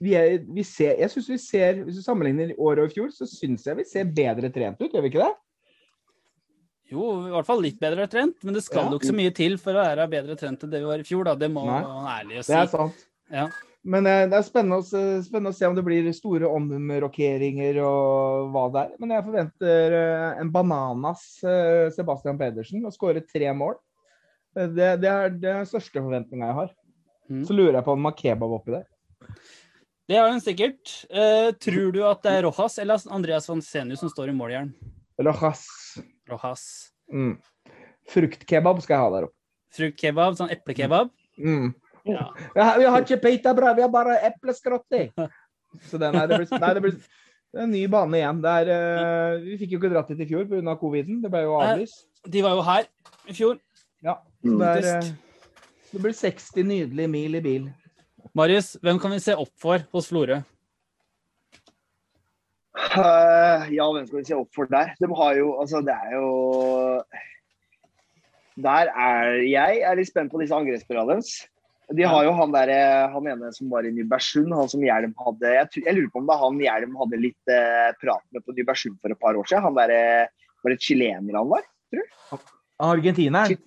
[SPEAKER 1] vi er, vi ser, jeg synes vi ser, Hvis du sammenligner året og i fjor, så syns jeg vi ser bedre trent ut, gjør vi ikke det?
[SPEAKER 4] Jo, i hvert fall litt bedre trent, men det skal jo ja. ikke så mye til for å være bedre trent enn det vi var i fjor. da, Det må man ærlig si.
[SPEAKER 1] Det er sant.
[SPEAKER 4] Ja.
[SPEAKER 1] Men uh, det er spennende spennende å, se om det blir store omrokeringer og hva det er. Men jeg forventer uh, en bananas uh, Sebastian Pedersen å skåre tre mål. Det, det, er den største forventninga jeg har. Mm. Så lurer jeg på om man har kebab oppi der.
[SPEAKER 4] Det har hun sikkert. Eh, tror du at det er Rojas eller Andreas Vansenius som står i måljern?
[SPEAKER 1] Rojas.
[SPEAKER 4] Rojas.
[SPEAKER 1] Mm. Fruktkebab skal jeg ha der oppe.
[SPEAKER 4] Fruktkebab, sånn eplekebab?
[SPEAKER 1] Mm. Ja. Vi har ikke pitabrød, vi har bare epleskrotter. Så det, nei, det blir, nei, det blir det er en ny bane igjen. Er, uh, vi fikk jo ikke dratt dit i fjor pga. coviden. Det ble jo avlyst.
[SPEAKER 4] De var jo her i fjor.
[SPEAKER 1] Ja. Mm. Det, er, eh, det blir 60 nydelige mil i bil.
[SPEAKER 4] Marius, hvem kan vi se opp for hos Florø?
[SPEAKER 2] Uh, ja, hvem skal vi se opp for der? De har jo Altså, det er jo Der er jeg er litt spent på disse angrepsspillerne deres. De har jo han der, eh, han ene som var i Nybergsund, han som Hjelm hadde jeg, jeg lurer på om det er han Hjelm hadde litt eh, prat med på Nybergsund for et par år siden. Han der, eh, Var det chilener han var?
[SPEAKER 1] Argentineren.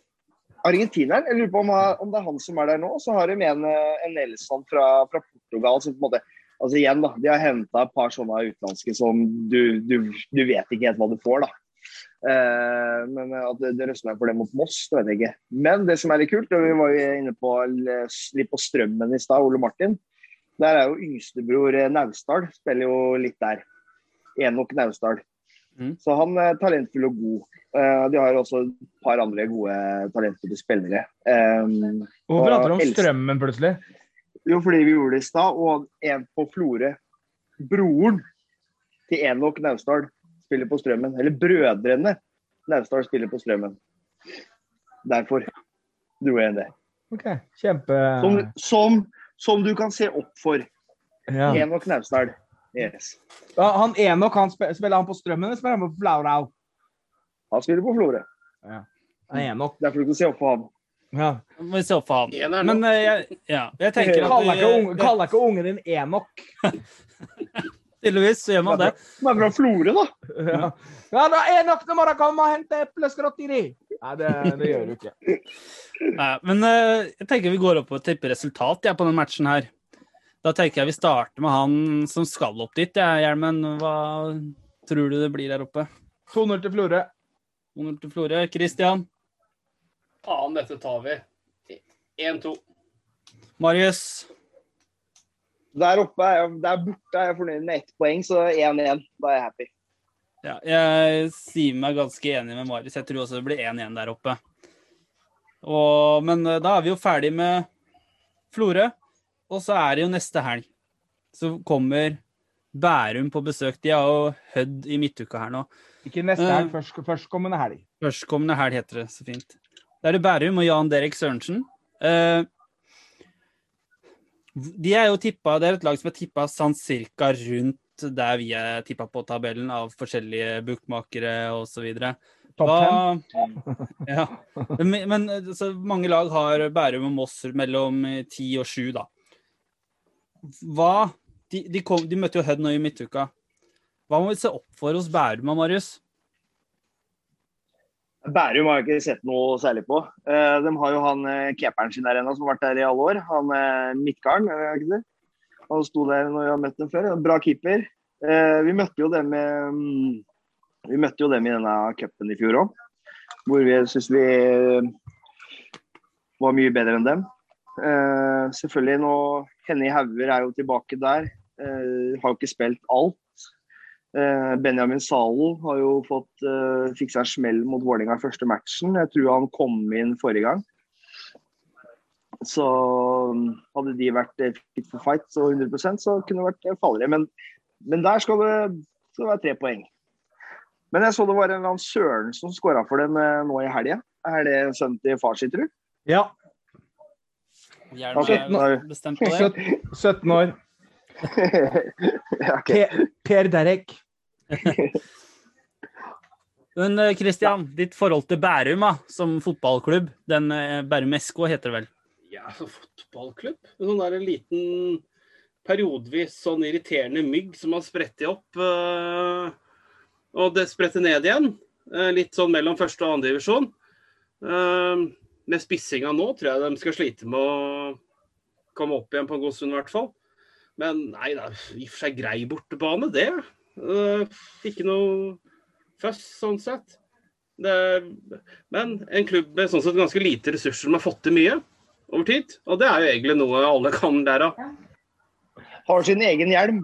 [SPEAKER 2] Argentineren. Jeg lurer på om, om det er han som er der nå. Så har de en, eh, en Nelson fra, fra Portugal som på en måte Altså igjen, da. De har henta et par sånne utenlandske som du, du, du vet ikke helt hva du får, da. Eh, men at det, meg for det mot Moss, det vet jeg ikke. Men det som er litt kult, og vi var jo inne på litt på Strømmen i stad, Ole Martin. Der er jo yngstebror eh, Naustdal, spiller jo litt der. Enok Naustdal.
[SPEAKER 4] Mm.
[SPEAKER 2] Så han er talentfull og god. Eh, de har også et par andre gode talentfulle spillere. Um,
[SPEAKER 1] Hvorfor prater du om strømmen plutselig?
[SPEAKER 2] jo, fordi vi gjorde det i stad, og en på Florø. Broren til Enok Naustdal spiller på Strømmen. Eller brødrene Naustdal spiller på Strømmen. Derfor dro jeg inn det.
[SPEAKER 1] OK, kjempe...
[SPEAKER 2] Som, som, som du kan se opp for.
[SPEAKER 1] Ja.
[SPEAKER 2] Enok Naustdal. Yes.
[SPEAKER 1] Ja, Han Enok, han spiller, spiller han på Strømmen eller spiller han på Flaurau?
[SPEAKER 2] Han spiller på Florø.
[SPEAKER 1] Ja. Enok.
[SPEAKER 2] Derfor du kan se opp for han.
[SPEAKER 1] Ja.
[SPEAKER 4] Må vi se opp for han. Men eh, jeg, ja, jeg tenker at
[SPEAKER 1] Kaller ikke, unge, kaller ikke ungen din Enok?
[SPEAKER 4] tydeligvis så gjør man det.
[SPEAKER 2] Han er fra Florø, da.
[SPEAKER 1] Ja, ja da, er nok må dere komme og hente epleskrotteri! Nei, det, det gjør du ikke.
[SPEAKER 4] Nei, men eh, jeg tenker vi går opp og tipper resultat ja, på den matchen her. Da tenker jeg vi starter med han som skal opp dit. Ja, Hjelmen, hva tror du det blir der oppe?
[SPEAKER 1] 2-0 til Florø.
[SPEAKER 4] 2-0 til Florø. Christian?
[SPEAKER 3] Faen, dette tar vi. 1-2.
[SPEAKER 4] Marius?
[SPEAKER 2] Der oppe er jeg, der borte er jeg fornøyd med ett poeng, så 1-1. Da er jeg happy.
[SPEAKER 4] Ja, jeg sier meg ganske enig med Marius. Jeg tror også det blir 1-1 der oppe. Og, men eh, da er vi jo ferdig med Florø. Og så er det jo neste helg. Så kommer Bærum på besøk. De har jo Hødd i midtuka her nå.
[SPEAKER 1] Ikke neste
[SPEAKER 4] Eh.
[SPEAKER 1] helg, først, førstkommende helg.
[SPEAKER 4] Førstkommende helg heter det så fint. Da er det Bærum og Jan Derek Sørensen. Eh, de er jo tippa, Det er et lag som er tippa sånn cirka rundt der vi er tippa på tabellen av forskjellige bookmakere osv.
[SPEAKER 1] Hva.
[SPEAKER 4] Ja. Men, men så mange lag har Bærum og Moss mellom ti og sju, da. Hva De, de, kom, de møtte jo Hødd nå i midtuka. Hva må vi se opp for hos Bærum og Marius?
[SPEAKER 2] Bærum har jeg ikke sett noe særlig på. Eh, de har jo han uh, keeperen sin der ennå, som har vært der i alle år. Han uh, Midtgarden? Han sto der når jeg har møtt dem før. Bra keeper. Eh, vi møtte jo dem mm, vi møtte jo dem i denne cupen i fjor òg, hvor vi syns vi var mye bedre enn dem. Eh, selvfølgelig nå Henny Hauger er jo tilbake der. Eh, har jo ikke spilt alt. Eh, Benjamin Zalen har jo fått uh, fikk seg en smell mot Vålerenga i første matchen. Jeg tror han kom inn forrige gang. Så um, hadde de vært eh, fit for fight så 100% så kunne det vært eh, farligere. Men, men der skal det, skal det være tre poeng. Men jeg så det var en eller annen Søren som skåra for dem eh, nå i helga. Er det sønnen til far sin, tru?
[SPEAKER 1] Ja.
[SPEAKER 4] Hjelm er bestemt på det.
[SPEAKER 1] 17 år.
[SPEAKER 2] ja, ok.
[SPEAKER 1] Per, per Derek.
[SPEAKER 4] Men eh, Christian, ditt forhold til Bærum da, som fotballklubb, den eh, Bærum SK heter det vel?
[SPEAKER 3] Ja, så fotballklubb. En sånn der liten periodevis sånn irriterende mygg som har sprettet opp. øh, og det spredte ned igjen. øh, litt sånn mellom første og andre divisjon. Uh, med spissinga nå tror jeg de skal slite med å komme opp igjen på en god stund, i hvert fall. Men nei, det er i og for seg grei bortebane, det. Uh, ikke noe fuss sånn sett. Det men en klubb med sånn sett ganske lite ressurser som har fått til mye over tid. Og det er jo egentlig noe alle kan lære av.
[SPEAKER 2] Har sin egen hjelm.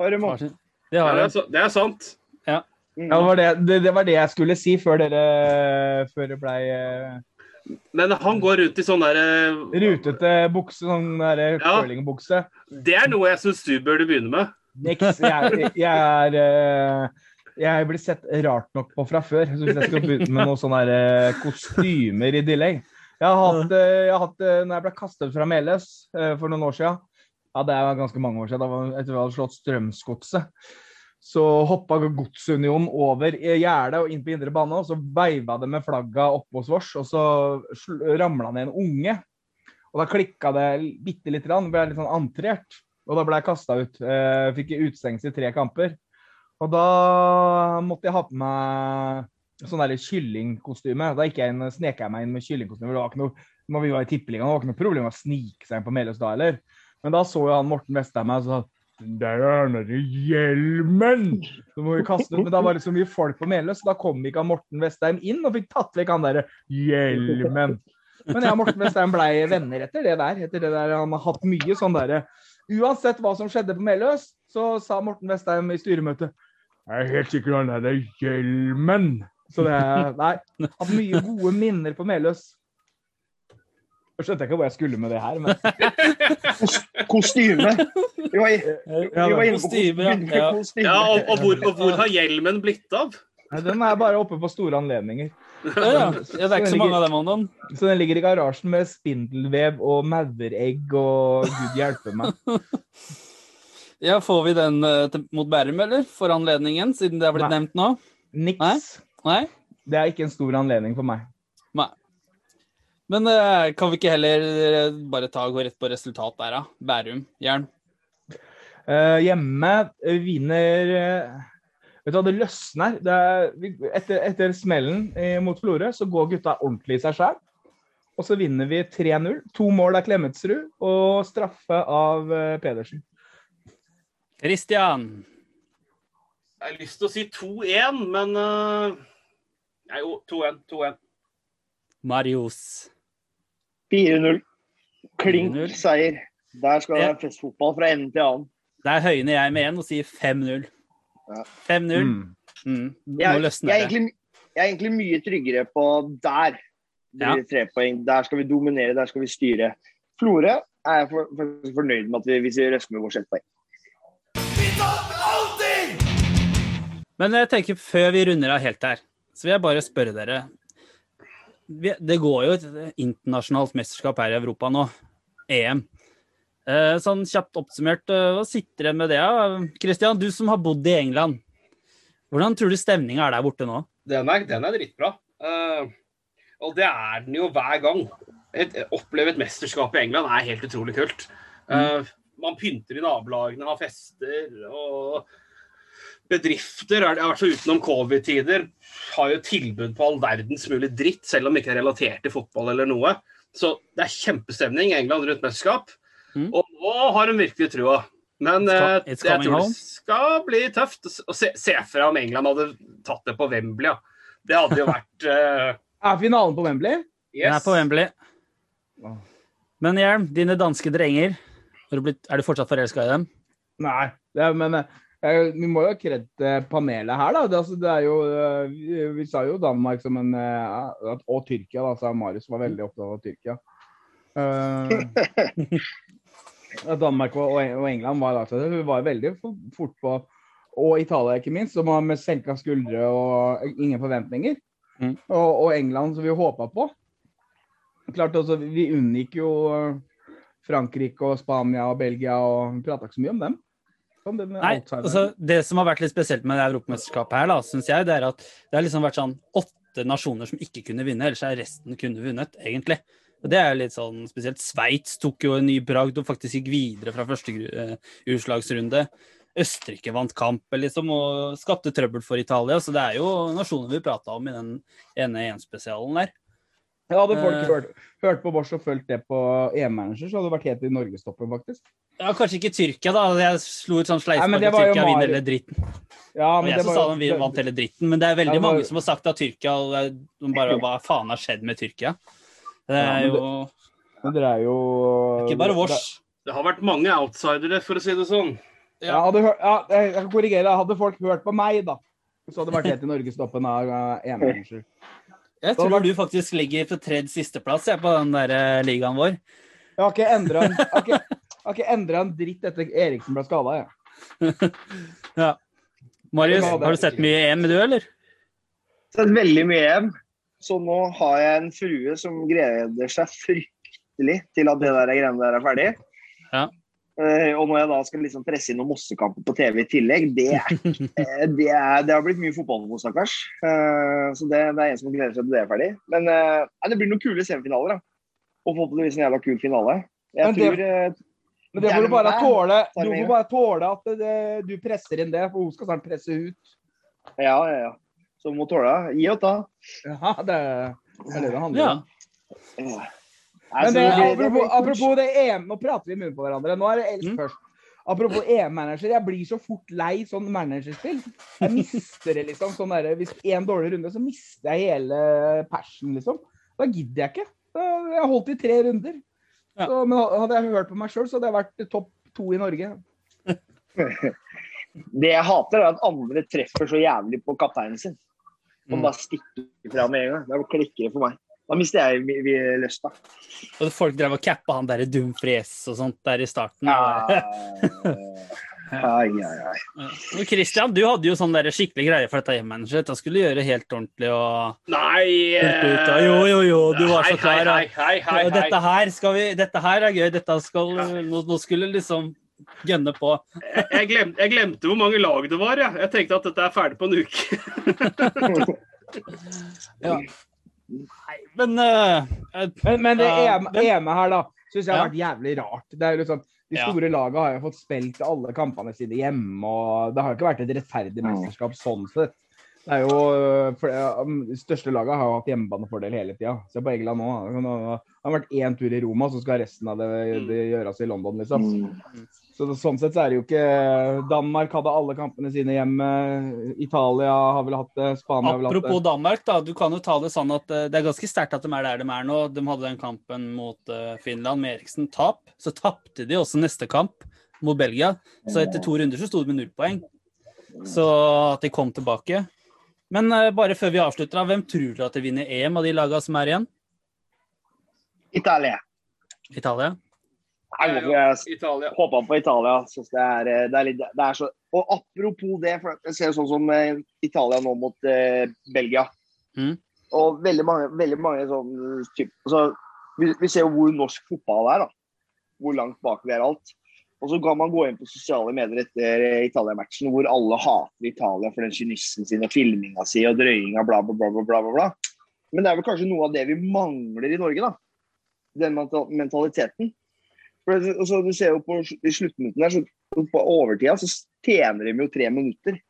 [SPEAKER 2] Har de sin.
[SPEAKER 4] Det
[SPEAKER 3] Ja, det, er, det er sant.
[SPEAKER 2] Ja.
[SPEAKER 1] Ja, det, var det, det, det var det jeg skulle si før dere før det blei eh,
[SPEAKER 3] Men han går rundt i sånn derre
[SPEAKER 1] rutete bukse, sånn der
[SPEAKER 3] Ja.
[SPEAKER 1] curlingbukse.
[SPEAKER 3] Det er noe jeg syns du burde begynne med.
[SPEAKER 1] Niks. Jeg, jeg er eh, Jeg blir sett rart nok på fra før. Så hvis jeg skal begynne med noen sånne her, eh, kostymer i tillegg Jeg har hatt, eh, jeg har hatt eh, Når jeg ble kastet fra Meløs eh, for noen år siden Ja, det er ganske mange år siden. Da var, etter vi hadde slått Strømsgodset. Så hoppa Godsunionen over gjerdet og inn på indre bane, og så veiva det med flagga oppe hos Vårs, og så ramla ned en unge. Og da klikka det bitte lite grann, ble litt sånn antrert. Og da ble jeg kasta ut. Eh, fikk utestengelse i tre kamper. Og da måtte jeg ha på meg sånn der kyllingkostyme. Da gikk jeg inn, snek jeg meg inn med kyllingkostyme. Det var ikke noe, når vi var i tippeligaen, det var ikke noe problem å snike seg inn på Meløs da heller. Men da så jo han Morten Vestheim meg og sa der er den hjelmen! Så må vi kaste ut. Men da var det så mye folk på Meløs, så da kom ikke Morten Vestheim inn og fikk tatt vekk han derre hjelmen. Men jeg og Morten Vestheim blei venner etter det der. Etter det der. Han har hatt mye sånn derre Uansett hva som skjedde på Meløs, så sa Morten Vestheim i styremøtet Jeg er helt sikker han er hjelmen. Så det er Nei. Hatt mye gode minner på Meløs. Jeg skjønte ikke hvor jeg skulle med det her, men
[SPEAKER 2] Kostyme. Vi var, vi var inne på
[SPEAKER 4] kostyme, ja. Ja.
[SPEAKER 3] og, og, hvor, og hvor har hjelmen blitt av?
[SPEAKER 1] Nei, Den er bare oppe på store anledninger.
[SPEAKER 4] Ja, ja. det er ikke så mange av dem Andon.
[SPEAKER 1] Så den ligger i garasjen med spindelvev og mauregg og gud hjelpe meg.
[SPEAKER 4] Ja, Får vi den eh, til, mot Bærum, eller? For anledningen, siden det har blitt
[SPEAKER 1] Nei.
[SPEAKER 4] nevnt nå?
[SPEAKER 1] Niks.
[SPEAKER 4] Nei?
[SPEAKER 1] Det er ikke en stor anledning for meg.
[SPEAKER 4] Nei. Men eh, kan vi ikke heller eh, bare ta og gå rett på resultat der, da? Bærum, Jern.
[SPEAKER 1] Uh, hjemme vinner uh, Vet du hva, det løsner. Det er, etter, etter smellen mot Florø så går gutta ordentlig i seg sjøl. Og så vinner vi 3-0. To mål av Klemetsrud og straffe av uh, Pedersen.
[SPEAKER 4] Christian.
[SPEAKER 3] Jeg har lyst til å si 2-1, men uh, Nei, 2-1. 2-1.
[SPEAKER 4] Marius.
[SPEAKER 2] 4-0. Klink
[SPEAKER 4] 4-0.
[SPEAKER 2] seier. Der skal det
[SPEAKER 4] Ja.
[SPEAKER 2] være festfotball fra ende til annen.
[SPEAKER 4] Der høyner jeg med én og sier 5-0. 5-0.
[SPEAKER 1] Mm.
[SPEAKER 4] Mm. Nå
[SPEAKER 2] Jeg, jeg,
[SPEAKER 4] løsner
[SPEAKER 2] er
[SPEAKER 4] det.
[SPEAKER 2] egentlig, jeg er egentlig mye tryggere på der. Det
[SPEAKER 4] Ja.
[SPEAKER 2] blir tre poeng. Der skal vi dominere, der skal vi styre. Florø er jeg for, for, fornøyd med at vi, hvis vi røsker med vårt ett poeng.
[SPEAKER 4] Men jeg tenker før vi runder av helt her, så vil jeg bare spørre dere. Det går jo et internasjonalt mesterskap her i Europa nå. EM. Eh, Sånn kjapt oppsummert, eh, hva sitter igjen med det? Christian, du som har bodd i England. Hvordan tror du stemninga er der borte nå?
[SPEAKER 3] Den er, den er dritbra. Eh, og det er den jo hver gang. Et, oppleve et mesterskap i England er helt utrolig kult. Mm. man pynter i nabolagene, har fester og bedrifter, er i hvert fall utenom covid-tider, har jo tilbud på all verdens mulig dritt, selv om det ikke er relatert til fotball eller noe. Så det er kjempestemning i England rundt mesterskap.
[SPEAKER 4] Mm.
[SPEAKER 3] Og nå har de virkelig trua. Men
[SPEAKER 4] It's it's
[SPEAKER 3] jeg tror det skal bli tøft. å se, se fra om England hadde tatt det på Wembley. Ja. Det hadde jo vært uh...
[SPEAKER 1] Er finalen på Wembley?
[SPEAKER 4] Den er på Wembley. Men Hjelm, dine danske drenger, har du blitt, er du fortsatt forelska i dem?
[SPEAKER 1] Nei, det er, men eh, vi må jo ha kred panelet her, da. Det, altså, det jo, eh, vi, sa jo Danmark som en eh, Og Tyrkia, da. sa Marius var veldig opptatt av Tyrkia. Eh, Danmark og, England var altså, var veldig fort på Og Italia, ikke minst, som var med senka skuldre og ingen forventninger.
[SPEAKER 4] Mm.
[SPEAKER 1] Og, og England, som vi håpa på. Klart også, Vi unngikk jo Frankrike og Spania og Belgia, og prata ikke så mye om dem.
[SPEAKER 4] Nei, altså Det som har vært litt spesielt med det europamesterskapet her, da, synes jeg, det er at det har liksom vært sånn åtte nasjoner som ikke kunne vinne, ellers er resten kunne vunnet, egentlig. Og Det er litt sånn spesielt. Sveits tok jo en ny bragd og faktisk gikk videre fra første eh, utslagsrunde. Østerrike vant kampen liksom, og skapte trøbbel for Italia. Så det er jo nasjoner vi prata om i den ene EM-spesialen der.
[SPEAKER 1] Ja, hadde folk
[SPEAKER 4] Eh.
[SPEAKER 1] hørt, hørt på Bosch og fulgt det på EM-manager, så hadde det vært helt i norgestoppen, faktisk.
[SPEAKER 4] Ja, Kanskje ikke Tyrkia, da. Jeg slo ut sånn
[SPEAKER 1] sleivspark
[SPEAKER 4] at Tyrkia vinner hele dritten.
[SPEAKER 1] Ja,
[SPEAKER 4] Og jeg
[SPEAKER 1] det
[SPEAKER 4] som sa de vant hele dritten, men det er veldig
[SPEAKER 1] Ja, det var-
[SPEAKER 4] mange som har sagt at Tyrkia eh, de bare Hva faen har skjedd med Tyrkia? Det er
[SPEAKER 1] men
[SPEAKER 4] jo
[SPEAKER 1] Men dere er jo
[SPEAKER 4] ikke bare vårs.
[SPEAKER 3] Det har vært mange outsidere, for å si det sånn.
[SPEAKER 1] Ja, hadde ja, jeg kan korrigere. Hadde folk hørt på meg, da, så hadde det vært helt i norgestoppen av EM-manager.
[SPEAKER 4] Jeg tror du faktisk ligger på tredje sisteplass jeg, på den der eh, ligaen vår.
[SPEAKER 1] Jeg har ikke endra en, endret en dritt etter Eriksen ble skada, jeg.
[SPEAKER 4] Marius,
[SPEAKER 1] Ja, er-
[SPEAKER 4] har du sett mye EM, du, eller?
[SPEAKER 2] Sett veldig mye EM. Så nå har jeg en frue som gleder seg fryktelig til at det der greiene der er ferdig.
[SPEAKER 4] Ja.
[SPEAKER 2] Eh, og når jeg da skal liksom presse inn noen Mossekamper på TV i tillegg, det, er, eh, det, er, det har blitt mye fotball nå, stakkars. Eh, så det, det er en som gleder seg til det er ferdig. Men eh, det blir noen kule semifinaler, da. Og forhåpentligvis en jævla kul finale. Jeg
[SPEAKER 1] Men det-
[SPEAKER 2] tror
[SPEAKER 1] Men det må du bare tåle. Du
[SPEAKER 2] må
[SPEAKER 1] bare tåle at det, du presser inn det, for hun skal snart presse ut.
[SPEAKER 2] Ja, ja, ja. Så må tåle. Gi og ta.
[SPEAKER 1] Ja, det det er det det handler om.
[SPEAKER 2] Ja.
[SPEAKER 1] Men det,
[SPEAKER 2] det det
[SPEAKER 1] apropos, apropos det EM, nå prater vi i munnen på hverandre. Nå er det Els
[SPEAKER 4] Mm.
[SPEAKER 1] først. Apropos EM-manager, jeg blir så fort lei sånn managerspill. Jeg mister det, liksom. Sånn der, hvis én dårlig runde, så mister jeg hele passion, liksom. Da gidder jeg ikke. Jeg har holdt i tre runder. Så, men hadde jeg hørt på meg sjøl, så hadde jeg vært topp to i Norge.
[SPEAKER 2] Det jeg hater, er at andre treffer så jævlig på kapteinen sin. Og
[SPEAKER 4] Mm.
[SPEAKER 2] bare stikker fra med en gang. Da klikker det for meg. Da mister jeg vi- vi lysta.
[SPEAKER 4] Og folk drev og cappa han derre Dumfries og sånt der i starten.
[SPEAKER 2] Ja. Ai, ai, ai.
[SPEAKER 4] Christian, du hadde jo sånn der skikkelig greie for dette hjemmemanageret. Dette skulle du gjøre helt ordentlig og
[SPEAKER 3] Nei.
[SPEAKER 4] Og jo, jo, jo, du var så klar.
[SPEAKER 3] Hei, hei, hei, hei,
[SPEAKER 4] dette her skal vi Dette her er gøy. Dette skal Nå, nå skulle liksom gønne på.
[SPEAKER 3] Jeg, jeg, glemte, jeg glemte hvor mange lag det var. Jeg, jeg tenkte at dette er ferdig på en uke.
[SPEAKER 4] Ja. Nei, men eh, eh,
[SPEAKER 1] Men, men det
[SPEAKER 4] Ja,
[SPEAKER 1] EM,
[SPEAKER 4] men-
[SPEAKER 1] EM her, da, syns jeg har
[SPEAKER 4] Ja.
[SPEAKER 1] vært jævlig rart. Det er jo liksom, de
[SPEAKER 4] Ja.
[SPEAKER 1] store lagene har jo fått spilt alle kampene sine hjemme, og det har jo ikke vært et rettferdig
[SPEAKER 2] Mm.
[SPEAKER 1] mesterskap sånn sett. Det er jo, øh, for, De største lagene har jo hatt hjemmebanefordel hele tida. Se på England nå. Det har- det har vært én tur i Roma, så skal resten av det, det gjøres i London, liksom.
[SPEAKER 2] Mm.
[SPEAKER 1] Så sånn sett så er det jo ikke Danmark hadde alle kampene sine hjemme. Italia har vel hatt det. Spania har vel hatt det.
[SPEAKER 4] apropos Danmark, da. Du kan jo ta det sånn at eh, det er ganske sterkt at de er der de er nå. De hadde den kampen mot eh, Finland med Eriksen tap. Så tapte de også neste kamp mot Belgia. Så etter to runder så sto de med null poeng. Så at de kom tilbake. Men eh, bare før vi avslutter, da, hvem tror dere at de vinner EM av de lagene som er igjen?
[SPEAKER 2] Italia.
[SPEAKER 4] Italia?
[SPEAKER 2] Jeg jeg håper på Italia. Synes det, er, eh, det, er litt, det er så Og apropos det, for jeg ser sånn som eh, Italia nå mot eh, Belgia.
[SPEAKER 4] Mm.
[SPEAKER 2] Og veldig mange, veldig mange sånn typ, altså, vi, vi ser jo hvor norsk fotball er, da. Hvor langt bak vi er alt. Og så kan man gå inn på sosiale medier etter eh, Italia-matchen hvor alle hater Italia for den kynismen sin og filminga si og drøyinga, bla, bla, bla, bla, bla, bla, bla. Men det er vel kanskje noe av det vi mangler i Norge, da. Den mentaliteten. For det, altså, du ser jo på i sluttminuttene der, så på overtida så tjener de jo tre minutter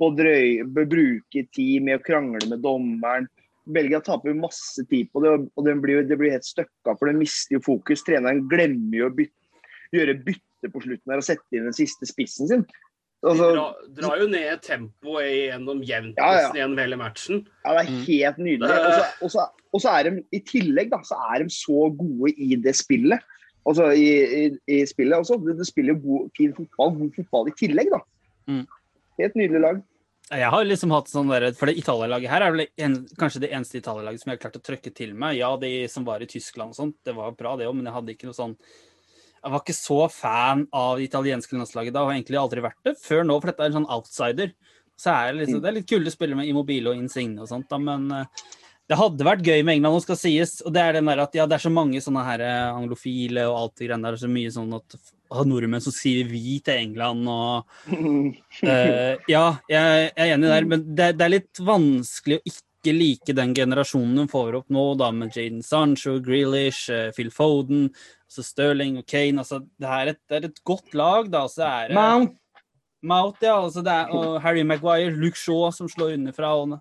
[SPEAKER 2] på å drøy, bruke tid med å krangle med dommeren. Belgia taper jo masse tid på det, og- det blir, det blir helt støkka, for den mister jo fokus. Treneren glemmer jo å bytte, gjøre bytte på slutten her og sette inn den siste spissen sin.
[SPEAKER 3] De
[SPEAKER 2] Altså,
[SPEAKER 3] drar, drar jo ned tempoet gjennom jevnt
[SPEAKER 2] Ja, ja.
[SPEAKER 3] gjennom hele matchen.
[SPEAKER 2] ja, det er helt nydelig. Og så er de i tillegg da, så er de så gode i det spillet. Altså i, i, i spillet også. Du, spiller god, fin fotball, god fotball i tillegg, da.
[SPEAKER 4] Mm.
[SPEAKER 2] Helt nydelig lag.
[SPEAKER 4] Jeg har liksom hatt sånn der, For det Italia-laget her er vel en, kanskje det eneste Italia-laget som jeg har klart å trøkke til meg. Ja, de som var i Tyskland og sånt, det var bra det òg, men jeg hadde ikke noe sånn Jeg var ikke så fan av det italienske landslaget da, og har egentlig aldri vært det før nå, for dette er en sånn outsider. Så er det, liksom, det er litt kult å spille med Immobile og Insigne og sånt, da, men eh, det hadde vært gøy med England, nå skal sies. Og det er den der at ja, det er så mange sånne her eh, anglofile og alt det greiene der, så mye sånn at ah, nordmenn som sier vi til England og uh, ja, jeg, jeg er enig der, men det, det er litt vanskelig å ikke like den generasjonen de får opp nå, da med Jaden Sancho, Grealish, eh, Phil Foden, altså Sterling og Kane. Altså, det, er et, det er et godt lag, da. Så er det
[SPEAKER 1] Mount.
[SPEAKER 4] Mount, ja. Altså, det er, og Harry Maguire, Luke Shaw som slår underfra. Og,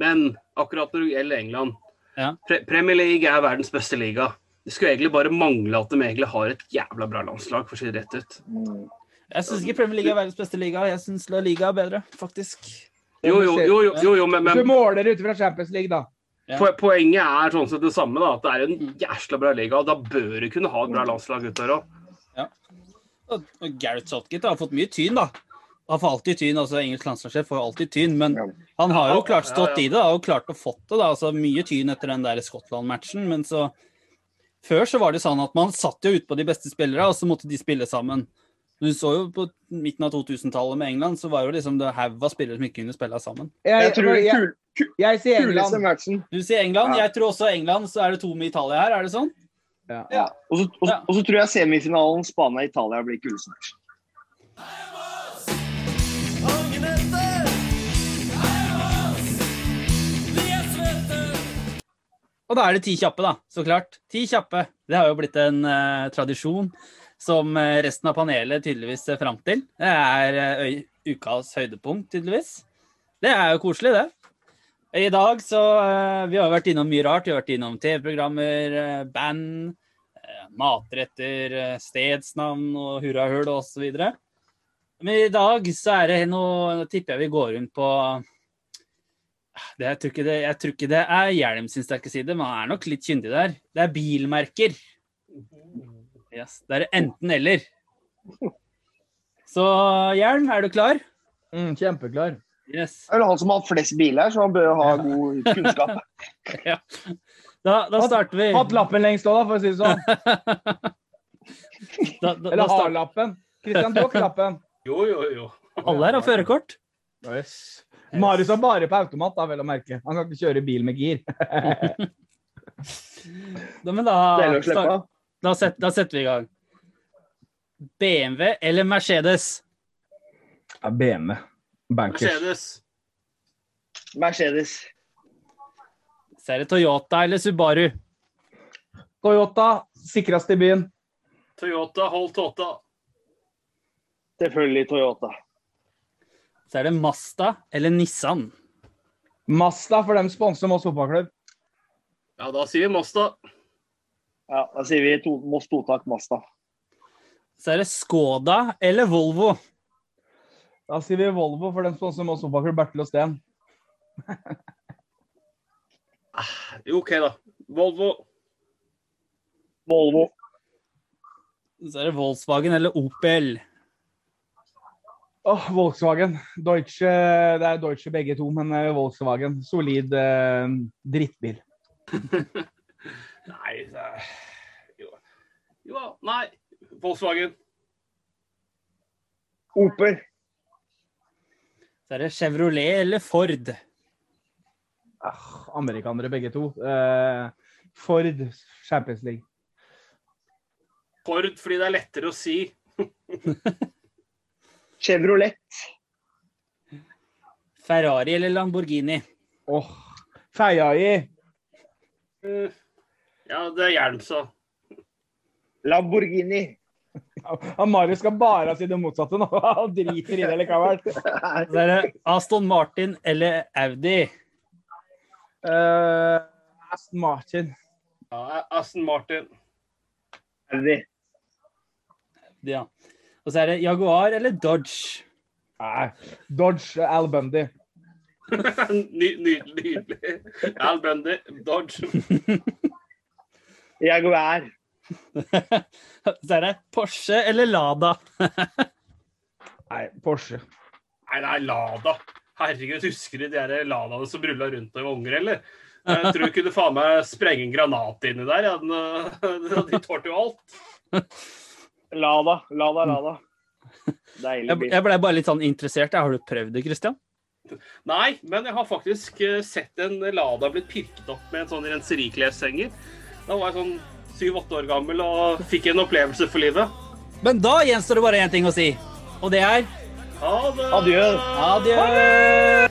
[SPEAKER 3] Men akkurat når det gjelder England
[SPEAKER 4] Ja.
[SPEAKER 3] Pre Premier League er verdens beste liga. Det skulle egentlig bare mangle at de egentlig har et jævla bra landslag, for å si det rett ut.
[SPEAKER 4] jeg syns ikke Premier League er verdens beste liga. Jeg syns La Liga er bedre, faktisk.
[SPEAKER 3] Jo, jo, jo, jo, jo, jo men,
[SPEAKER 1] Hvis du måler ut fra Champions League, da.
[SPEAKER 4] Ja.
[SPEAKER 3] poenget er sånn sett det samme, da. At det er en
[SPEAKER 4] Mm.
[SPEAKER 3] jæsla bra liga. og Da bør du kunne ha et bra landslag utover òg.
[SPEAKER 4] Og og Gareth Sotgit har fått mye tyn, da. Han får alltid tyn, altså Engelsk landslagssjef får alltid tyn, men
[SPEAKER 2] Ja.
[SPEAKER 4] han har jo klart stått
[SPEAKER 3] ja.
[SPEAKER 4] i det da, og klart å fått det. da, altså Mye tyn etter den der Skottland-matchen, men så Før så var det sånn at man satt jo ute på de beste spillere, og så måtte de spille sammen. Du så jo på midten av 2000-tallet med England, så var jo liksom det haug av spillere som ikke kunne spille sammen.
[SPEAKER 2] Jeg tror
[SPEAKER 1] jeg, jeg sier England.
[SPEAKER 2] matchen
[SPEAKER 4] Du sier England,
[SPEAKER 2] Ja.
[SPEAKER 4] jeg tror også England, så er det to med Italia her, er det sånn?
[SPEAKER 2] Ja. Og, så, og,
[SPEAKER 4] Ja.
[SPEAKER 2] og så tror jeg semifinalen Spania-Italia blir kuleste match.
[SPEAKER 4] Og da er det ti kjappe, da. Så klart. Ti kjappe. Det har jo blitt en uh, tradisjon som eh, resten av panelet tydeligvis ser fram til. Det er uh, ukas høydepunkt, tydeligvis. Det er jo koselig, det. I dag så uh, Vi har vært innom mye rart. Vi har vært innom TV-programmer, band, matretter, stedsnavn og hurrahull osv. Men i dag så er det noe Nå tipper jeg vi går rundt på det, jeg, tror ikke det, jeg tror ikke det er Hjelm sin sterke side, men han er nok litt kyndig der. Det er bilmerker. Yes, det er enten-eller. Så Hjelm, er du klar?
[SPEAKER 1] Mm, kjempeklar.
[SPEAKER 4] Yes.
[SPEAKER 2] Det er vel han som har hatt flest biler, så han bør ha god kunnskap.
[SPEAKER 4] Ja. Da, da starter vi.
[SPEAKER 1] Hatt lappen lengst òg, da, for å si det sånn.
[SPEAKER 4] Da, da, da
[SPEAKER 1] Eller har lappen. Kristian, du har ikke lappen.
[SPEAKER 3] Jo, jo, jo.
[SPEAKER 4] Alle her har førerkort.
[SPEAKER 1] Yes. Marius er bare på automat, da, vel å merke. Han kan ikke kjøre bil med gir.
[SPEAKER 4] Da, men da, start, da, set, da setter vi i gang. BMW eller Mercedes?
[SPEAKER 1] Ja, BMW. Bankers.
[SPEAKER 3] Mercedes.
[SPEAKER 2] Mercedes.
[SPEAKER 4] Så er det Toyota eller Subaru?
[SPEAKER 1] Toyota, sikrest i byen.
[SPEAKER 3] Toyota, hold Tåta.
[SPEAKER 2] Selvfølgelig Toyota.
[SPEAKER 4] Så er det Masta eller Nissan?
[SPEAKER 1] Masta, for dem sponser Moss fotballklubb.
[SPEAKER 3] Ja, da sier vi Masta.
[SPEAKER 2] Ja, Da sier vi to, Moss totak Masta.
[SPEAKER 4] Så er det Skoda eller Volvo?
[SPEAKER 1] Da sier vi Volvo, for dem sponser Moss fotballklubb. Bertil og Steen.
[SPEAKER 3] Jo, OK, da. Volvo.
[SPEAKER 2] Volvo.
[SPEAKER 4] Så er det Volkswagen eller Opel?
[SPEAKER 1] Åh, Volkswagen. Deutsche, det er Deutsche begge to, men eh, Volkswagen. Solid eh, drittbil.
[SPEAKER 3] Nei det er... Jo. jo. Nei. Volkswagen.
[SPEAKER 2] Opel.
[SPEAKER 4] Så er det Chevrolet eller Ford?
[SPEAKER 1] Ah, amerikanere begge to. Eh, Ford Champions League.
[SPEAKER 3] Ford fordi det er lettere å si.
[SPEAKER 2] Chevrolet.
[SPEAKER 4] Ferrari eller Lamborghini?
[SPEAKER 1] Åh, oh, Ferrari.
[SPEAKER 3] Mm. Ja, det er hjelm, så.
[SPEAKER 2] Lamborghini.
[SPEAKER 1] Han Marius skal bare si det motsatte nå. Han driter i det likevel.
[SPEAKER 4] Så er det Aston Martin eller Audi?
[SPEAKER 1] Uh, Aston Martin.
[SPEAKER 3] Ja, Aston Martin.
[SPEAKER 2] Audi.
[SPEAKER 4] Ja. Og så er det Jaguar eller Dodge?
[SPEAKER 1] Nei, Dodge Al Bundy.
[SPEAKER 3] Ny, nydelig. Al Bundy, Dodge.
[SPEAKER 2] Jaguar.
[SPEAKER 4] Så er det Porsche eller Lada?
[SPEAKER 1] Nei, Porsche.
[SPEAKER 3] Nei, det er Lada. Herregud, husker du de der Ladaene som rulla rundt da vi var unger, eller? Jeg tror du kunne faen meg sprenge en granat inni der. Ja. Den, de tålte jo alt.
[SPEAKER 2] Lada. Lada, Lada. Deilig bil.
[SPEAKER 4] jeg ble bare litt sånn interessert. Har du prøvd det, Christian?
[SPEAKER 3] Nei, men jeg har faktisk eh, sett en Lada blitt pirket opp med en sånn renserikleshenger. Da var jeg sånn syv-åtte år gammel og fikk en opplevelse for livet.
[SPEAKER 4] Men da gjenstår det bare én ting å si, og det er
[SPEAKER 3] Ha det!
[SPEAKER 2] Adjø.
[SPEAKER 4] adjø!